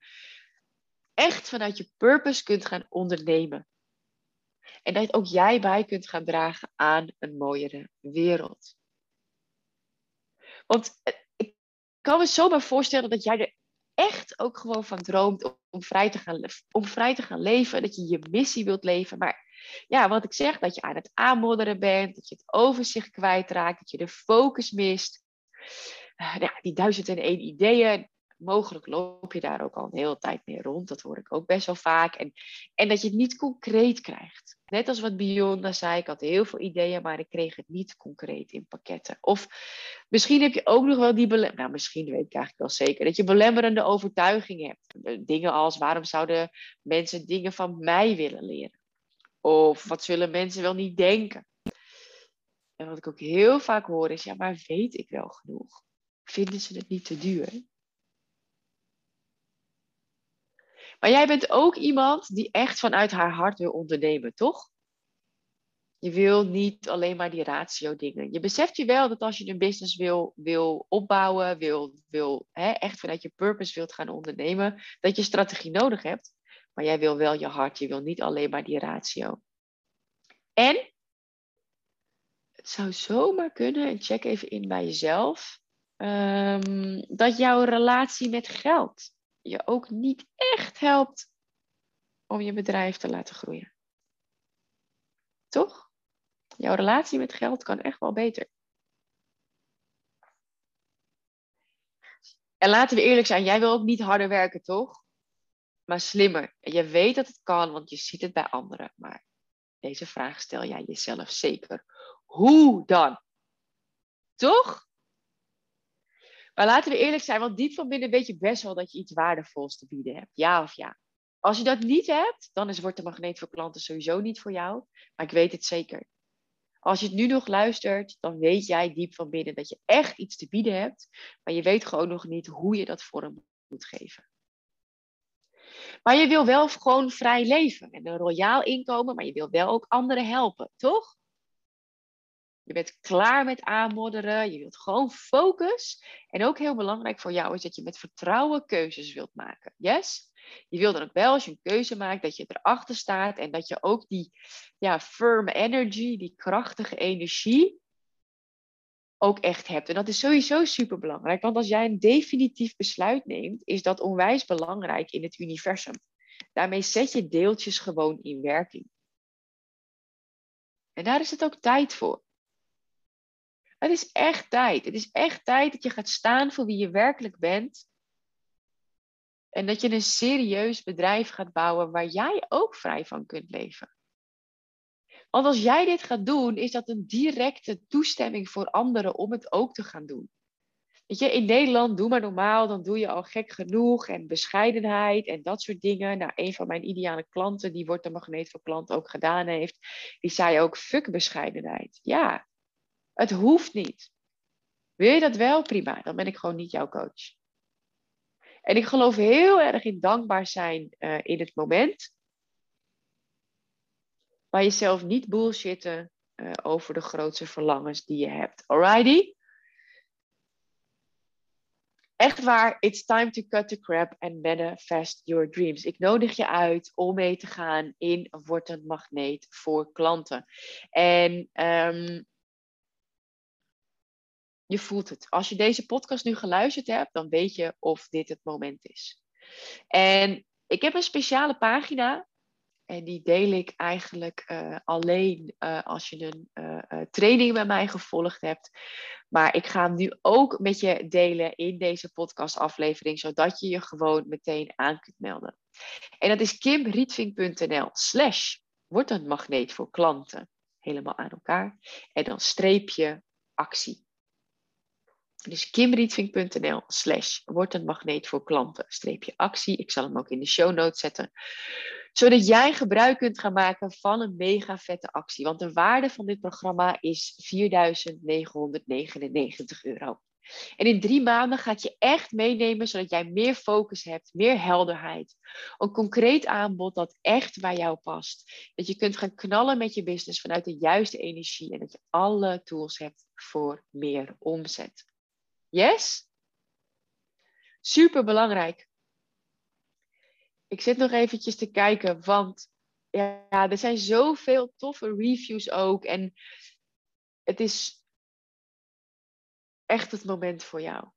echt vanuit je purpose kunt gaan ondernemen. En dat ook jij bij kunt gaan dragen aan een mooiere wereld. Want eh, ik kan me zomaar voorstellen dat jij er echt ook gewoon van droomt om vrij te gaan, om vrij te gaan leven. Dat je je missie wilt leven. Maar ja, wat ik zeg, dat je aan het aanmodderen bent. Dat je het overzicht kwijtraakt. Dat je de focus mist. Uh, ja, die duizend en één ideeën mogelijk loop je daar ook al een hele tijd mee rond. Dat hoor ik ook best wel vaak. En, en dat je het niet concreet krijgt. Net als wat Bionda zei, ik had heel veel ideeën, maar ik kreeg het niet concreet in pakketten. Of misschien heb je ook nog wel die belemmerende, nou misschien weet ik eigenlijk wel zeker, dat je belemmerende overtuigingen hebt. Dingen als, waarom zouden mensen dingen van mij willen leren? Of wat zullen mensen wel niet denken? En wat ik ook heel vaak hoor is, ja, maar weet ik wel genoeg? Vinden ze het niet te duur? Maar jij bent ook iemand die echt vanuit haar hart wil ondernemen, toch? Je wil niet alleen maar die ratio dingen. Je beseft je wel dat als je een business wil, wil opbouwen, wil, wil hè, echt vanuit je purpose wilt gaan ondernemen, dat je strategie nodig hebt. Maar jij wil wel je hart, je wil niet alleen maar die ratio. En het zou zomaar kunnen, en check even in bij jezelf, um, dat jouw relatie met geld je ook niet echt helpt om je bedrijf te laten groeien. Toch? Jouw relatie met geld kan echt wel beter. En laten we eerlijk zijn, jij wil ook niet harder werken, toch? Maar slimmer. En je weet dat het kan, want je ziet het bij anderen. Maar deze vraag stel jij jezelf zeker. Hoe dan? Toch? Maar laten we eerlijk zijn, want diep van binnen weet je best wel dat je iets waardevols te bieden hebt. Ja of ja. Als je dat niet hebt, dan is Wordt de Magneet voor klanten sowieso niet voor jou. Maar ik weet het zeker. Als je het nu nog luistert, dan weet jij diep van binnen dat je echt iets te bieden hebt. Maar je weet gewoon nog niet hoe je dat vorm moet geven. Maar je wil wel gewoon vrij leven en een royaal inkomen, maar je wil wel ook anderen helpen, toch? Je bent klaar met aanmodderen, je wilt gewoon focus. En ook heel belangrijk voor jou is dat je met vertrouwen keuzes wilt maken. Yes? Je wil dan ook wel, als je een keuze maakt, dat je erachter staat en dat je ook die ja, firm energy, die krachtige energie, ook echt hebt. En dat is sowieso super belangrijk, want als jij een definitief besluit neemt, is dat onwijs belangrijk in het universum. Daarmee zet je deeltjes gewoon in werking. En daar is het ook tijd voor. Het is echt tijd. Het is echt tijd dat je gaat staan voor wie je werkelijk bent. En dat je een serieus bedrijf gaat bouwen waar jij ook vrij van kunt leven. Want als jij dit gaat doen, is dat een directe toestemming voor anderen om het ook te gaan doen. Weet je, in Nederland, doe maar normaal, dan doe je al gek genoeg en bescheidenheid en dat soort dingen. Nou, een van mijn ideale klanten, die wordt de magneet voor klanten ook gedaan heeft, die zei ook, fuck bescheidenheid. Ja, het hoeft niet. Wil je dat wel? Prima, dan ben ik gewoon niet jouw coach. En ik geloof heel erg in dankbaar zijn uh, in het moment. Maar jezelf niet bullshitten uh, over de grootste verlangens die je hebt. Alrighty? Echt waar, it's time to cut the crap and manifest your dreams. Ik nodig je uit om mee te gaan in Word een Magneet voor klanten. En um, je voelt het. Als je deze podcast nu geluisterd hebt, dan weet je of dit het moment is. En ik heb een speciale pagina. En die deel ik eigenlijk uh, alleen uh, als je een uh, training bij mij gevolgd hebt. Maar ik ga hem nu ook met je delen in deze podcastaflevering, zodat je je gewoon meteen aan kunt melden. En dat is kimrietving.nl slash wordt een magneet voor klanten. Helemaal aan elkaar. En dan streepje actie. Dus kimrietving.nl slash wordt een magneet voor klanten, streepje actie. Ik zal hem ook in de show notes zetten. Zodat jij gebruik kunt gaan maken van een mega vette actie. Want de waarde van dit programma is 4.999 euro. En in drie maanden gaat je echt meenemen zodat jij meer focus hebt, meer helderheid. Een concreet aanbod dat echt bij jou past. Dat je kunt gaan knallen met je business vanuit de juiste energie en dat je alle tools hebt voor meer omzet. Yes? Super belangrijk. Ik zit nog eventjes te kijken, want ja, er zijn zoveel toffe reviews ook. En het is echt het moment voor jou.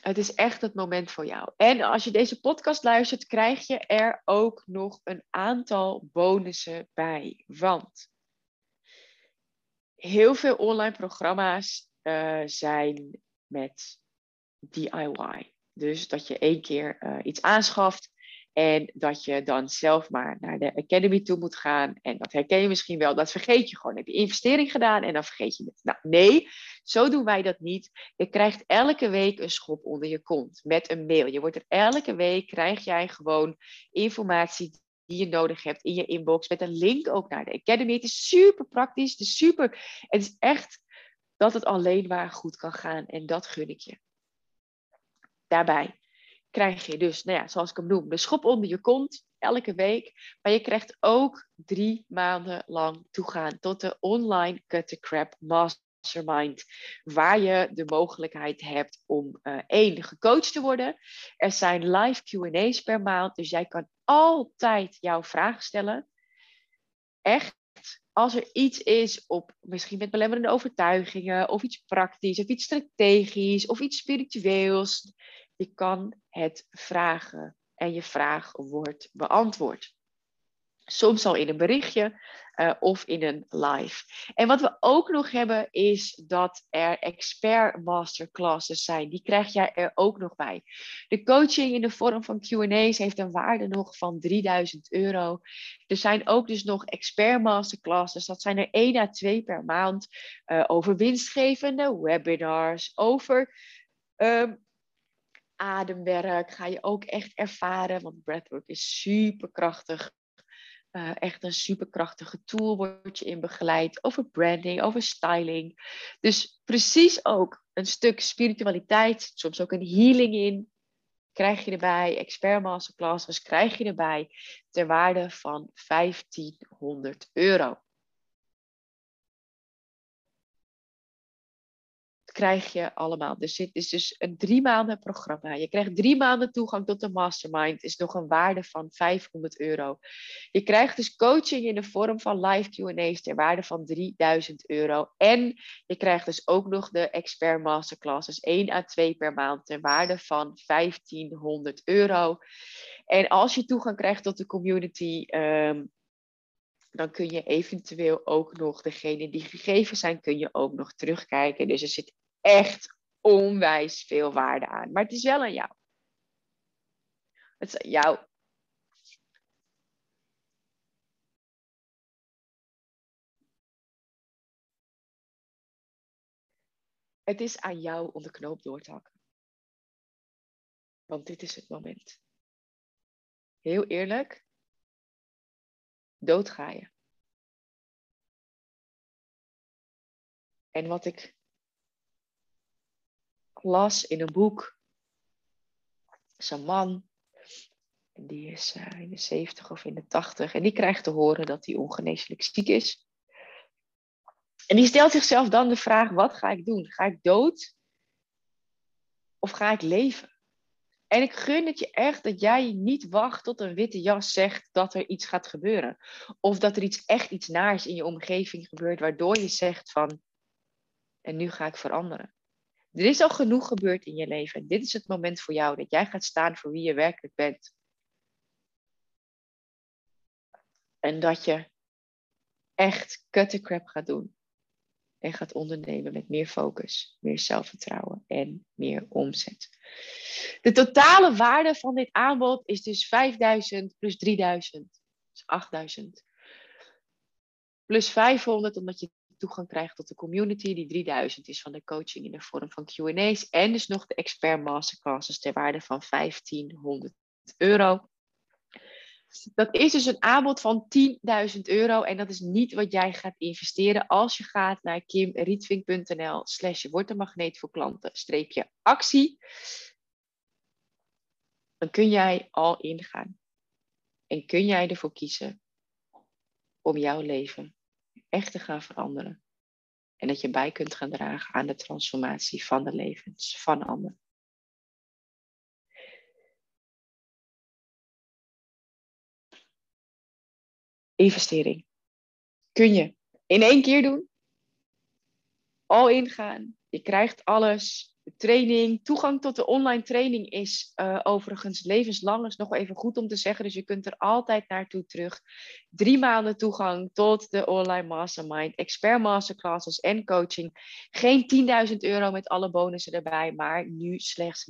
Het is echt het moment voor jou. En als je deze podcast luistert, krijg je er ook nog een aantal bonussen bij. Want heel veel online programma's uh, zijn met DIY. Dus dat je één keer uh, iets aanschaft en dat je dan zelf maar naar de academy toe moet gaan. En dat herken je misschien wel. Dat vergeet je gewoon. Heb je investering gedaan en dan vergeet je het. Nou, nee, zo doen wij dat niet. Je krijgt elke week een schop onder je kont met een mail. Je wordt er elke week, krijg jij gewoon informatie die je nodig hebt in je inbox. Met een link ook naar de academy. Het is super praktisch. Het is super. Het is echt dat het alleen maar goed kan gaan. En dat gun ik je. Daarbij krijg je dus, nou ja, zoals ik hem noem, de schop onder je kont elke week. Maar je krijgt ook drie maanden lang toegaan tot de online Cut the Crap Mastermind. Waar je de mogelijkheid hebt om uh, één, gecoacht te worden. Er zijn live QA's per maand, dus jij kan altijd jouw vragen stellen. Echt als er iets is op misschien met belemmerende overtuigingen, of iets praktisch, of iets strategisch, of iets spiritueels, je kan het vragen en je vraag wordt beantwoord. Soms al in een berichtje uh, of in een live. En wat we ook nog hebben is dat er expert masterclasses zijn. Die krijg jij er ook nog bij. De coaching in de vorm van Q&A's heeft een waarde nog van 3000 euro. Er zijn ook dus nog expert masterclasses. Dat zijn er 1 à 2 per maand uh, over winstgevende webinars, over Ehm, ademwerk ga je ook echt ervaren, want breathwork is superkrachtig. Uh, echt een superkrachtige tool word je in begeleid over branding, over styling. Dus precies ook een stuk spiritualiteit, soms ook een healing in, krijg je erbij. Expert masterclasses krijg je erbij ter waarde van 1500 euro. Krijg je allemaal. Dus dit is dus een drie maanden programma. Je krijgt drie maanden toegang tot de mastermind. Is nog een waarde van 500 euro. Je krijgt dus coaching in de vorm van live Q&A's ter waarde van 3000 euro. En je krijgt dus ook nog de expert masterclasses 1 à 2 per maand ter waarde van 1500 euro. En als je toegang krijgt tot de community, um, dan kun je eventueel ook nog degene die gegeven zijn, kun je ook nog terugkijken. Dus er zit echt onwijs veel waarde aan. Maar het is wel aan jou. Het is aan jou. Het is aan jou om de knoop door te hakken. Want dit is het moment. Heel eerlijk, dood ga je. En wat ik las in een boek. een man. Die is uh, in de 70 of in de 80. En die krijgt te horen dat hij ongeneeslijk ziek is. En die stelt zichzelf dan de vraag: wat ga ik doen? Ga ik dood? Of ga ik leven? En ik gun het je echt dat jij niet wacht tot een witte jas zegt dat er iets gaat gebeuren. Of dat er iets, echt iets naars in je omgeving gebeurt, waardoor je zegt van, en nu ga ik veranderen. Er is al genoeg gebeurd in je leven. Dit is het moment voor jou dat jij gaat staan voor wie je werkelijk bent. En dat je echt cut crap gaat doen. En gaat ondernemen met meer focus, meer zelfvertrouwen en meer omzet. De totale waarde van dit aanbod is dus 5000 plus 3000. Dus 8000. Plus 500 omdat je toegang krijgt tot de community. Die 3000 is van de coaching in de vorm van QA's. En dus nog de expert masterclasses ter waarde van 1500 euro. Dat is dus een aanbod van 10.000 euro. En dat is niet wat jij gaat investeren als je gaat naar kimrietvink.nl slash wordt magneet voor klanten streepje actie. Dan kun jij al ingaan. En kun jij ervoor kiezen om jouw leven echt te gaan veranderen. En dat je bij kunt gaan dragen aan de transformatie van de levens van anderen. Investering. Kun je in één keer doen. Al ingaan. Je krijgt alles training, toegang tot de online training is uh, overigens levenslang. is nog even goed om te zeggen. Dus je kunt er altijd naartoe terug. Drie maanden toegang tot de online mastermind, expert masterclasses en coaching. Geen 10.000 euro met alle bonussen erbij, maar nu slechts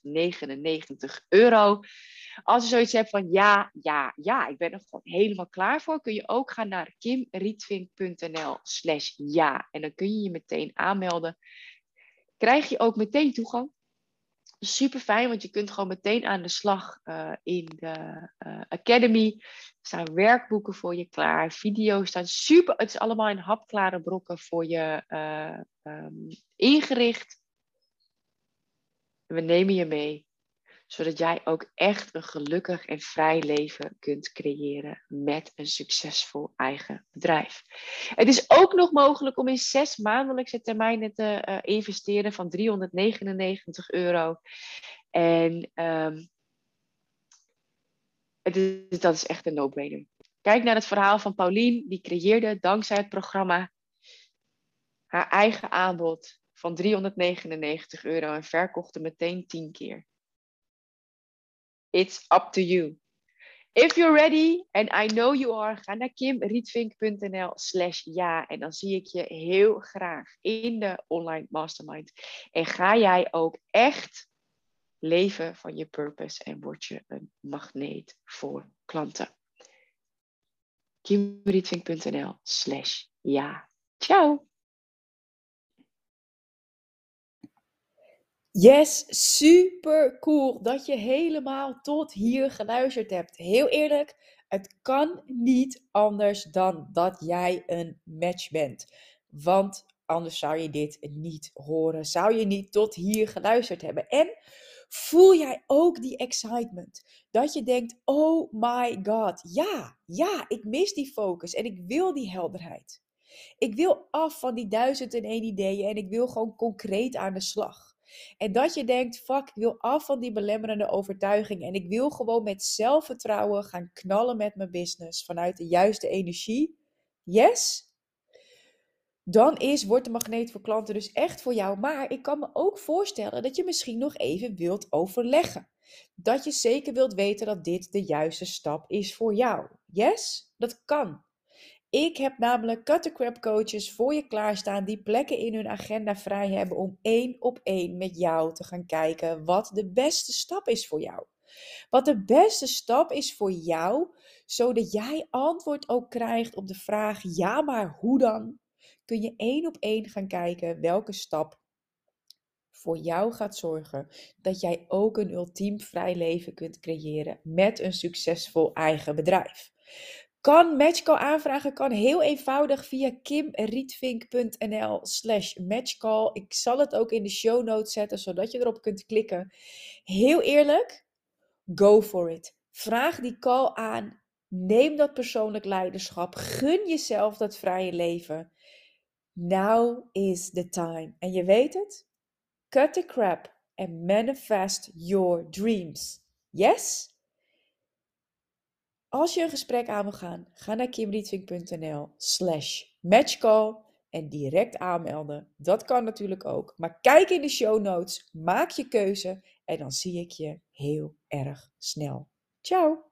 1999 euro. Als je zoiets hebt van ja, ja, ja, ik ben er gewoon helemaal klaar voor, kun je ook gaan naar kimrietvink.nl slash ja. En dan kun je je meteen aanmelden. Krijg je ook meteen toegang. Super fijn, want je kunt gewoon meteen aan de slag uh, in de uh, Academy. Er staan werkboeken voor je klaar, video's staan super. Het is allemaal in hapklare brokken voor je uh, um, ingericht. We nemen je mee zodat jij ook echt een gelukkig en vrij leven kunt creëren met een succesvol eigen bedrijf. Het is ook nog mogelijk om in zes maandelijkse termijnen te uh, investeren van 399 euro. En um, het is, dat is echt een no-brainer. Kijk naar het verhaal van Paulien, die creëerde dankzij het programma haar eigen aanbod van 399 euro en verkochte meteen 10 keer. It's up to you. If you're ready, and I know you are, ga naar kimrietvink.nl slash ja. En dan zie ik je heel graag in de online mastermind. En ga jij ook echt leven van je purpose en word je een magneet voor klanten. kimrietvink.nl slash ja. Ciao! Yes, super cool dat je helemaal tot hier geluisterd hebt. Heel eerlijk, het kan niet anders dan dat jij een match bent. Want anders zou je dit niet horen. Zou je niet tot hier geluisterd hebben. En voel jij ook die excitement? Dat je denkt: oh my god, ja, ja, ik mis die focus en ik wil die helderheid. Ik wil af van die duizend en één ideeën en ik wil gewoon concreet aan de slag. En dat je denkt, fuck, ik wil af van die belemmerende overtuiging en ik wil gewoon met zelfvertrouwen gaan knallen met mijn business vanuit de juiste energie. Yes? Dan is Wordt de Magneet voor Klanten dus echt voor jou. Maar ik kan me ook voorstellen dat je misschien nog even wilt overleggen. Dat je zeker wilt weten dat dit de juiste stap is voor jou. Yes? Dat kan. Ik heb namelijk Cut coaches voor je klaarstaan die plekken in hun agenda vrij hebben om één op één met jou te gaan kijken wat de beste stap is voor jou. Wat de beste stap is voor jou, zodat jij antwoord ook krijgt op de vraag: ja, maar hoe dan? Kun je één op één gaan kijken welke stap voor jou gaat zorgen dat jij ook een ultiem vrij leven kunt creëren met een succesvol eigen bedrijf. Kan matchcall aanvragen, kan heel eenvoudig via kimrietvink.nl slash matchcall. Ik zal het ook in de show notes zetten, zodat je erop kunt klikken. Heel eerlijk, go for it. Vraag die call aan. Neem dat persoonlijk leiderschap. Gun jezelf dat vrije leven. Now is the time. En je weet het? Cut the crap and manifest your dreams. Yes? Als je een gesprek aan wil gaan, ga naar kimrietvink.nl slash matchcall en direct aanmelden. Dat kan natuurlijk ook. Maar kijk in de show notes, maak je keuze en dan zie ik je heel erg snel. Ciao!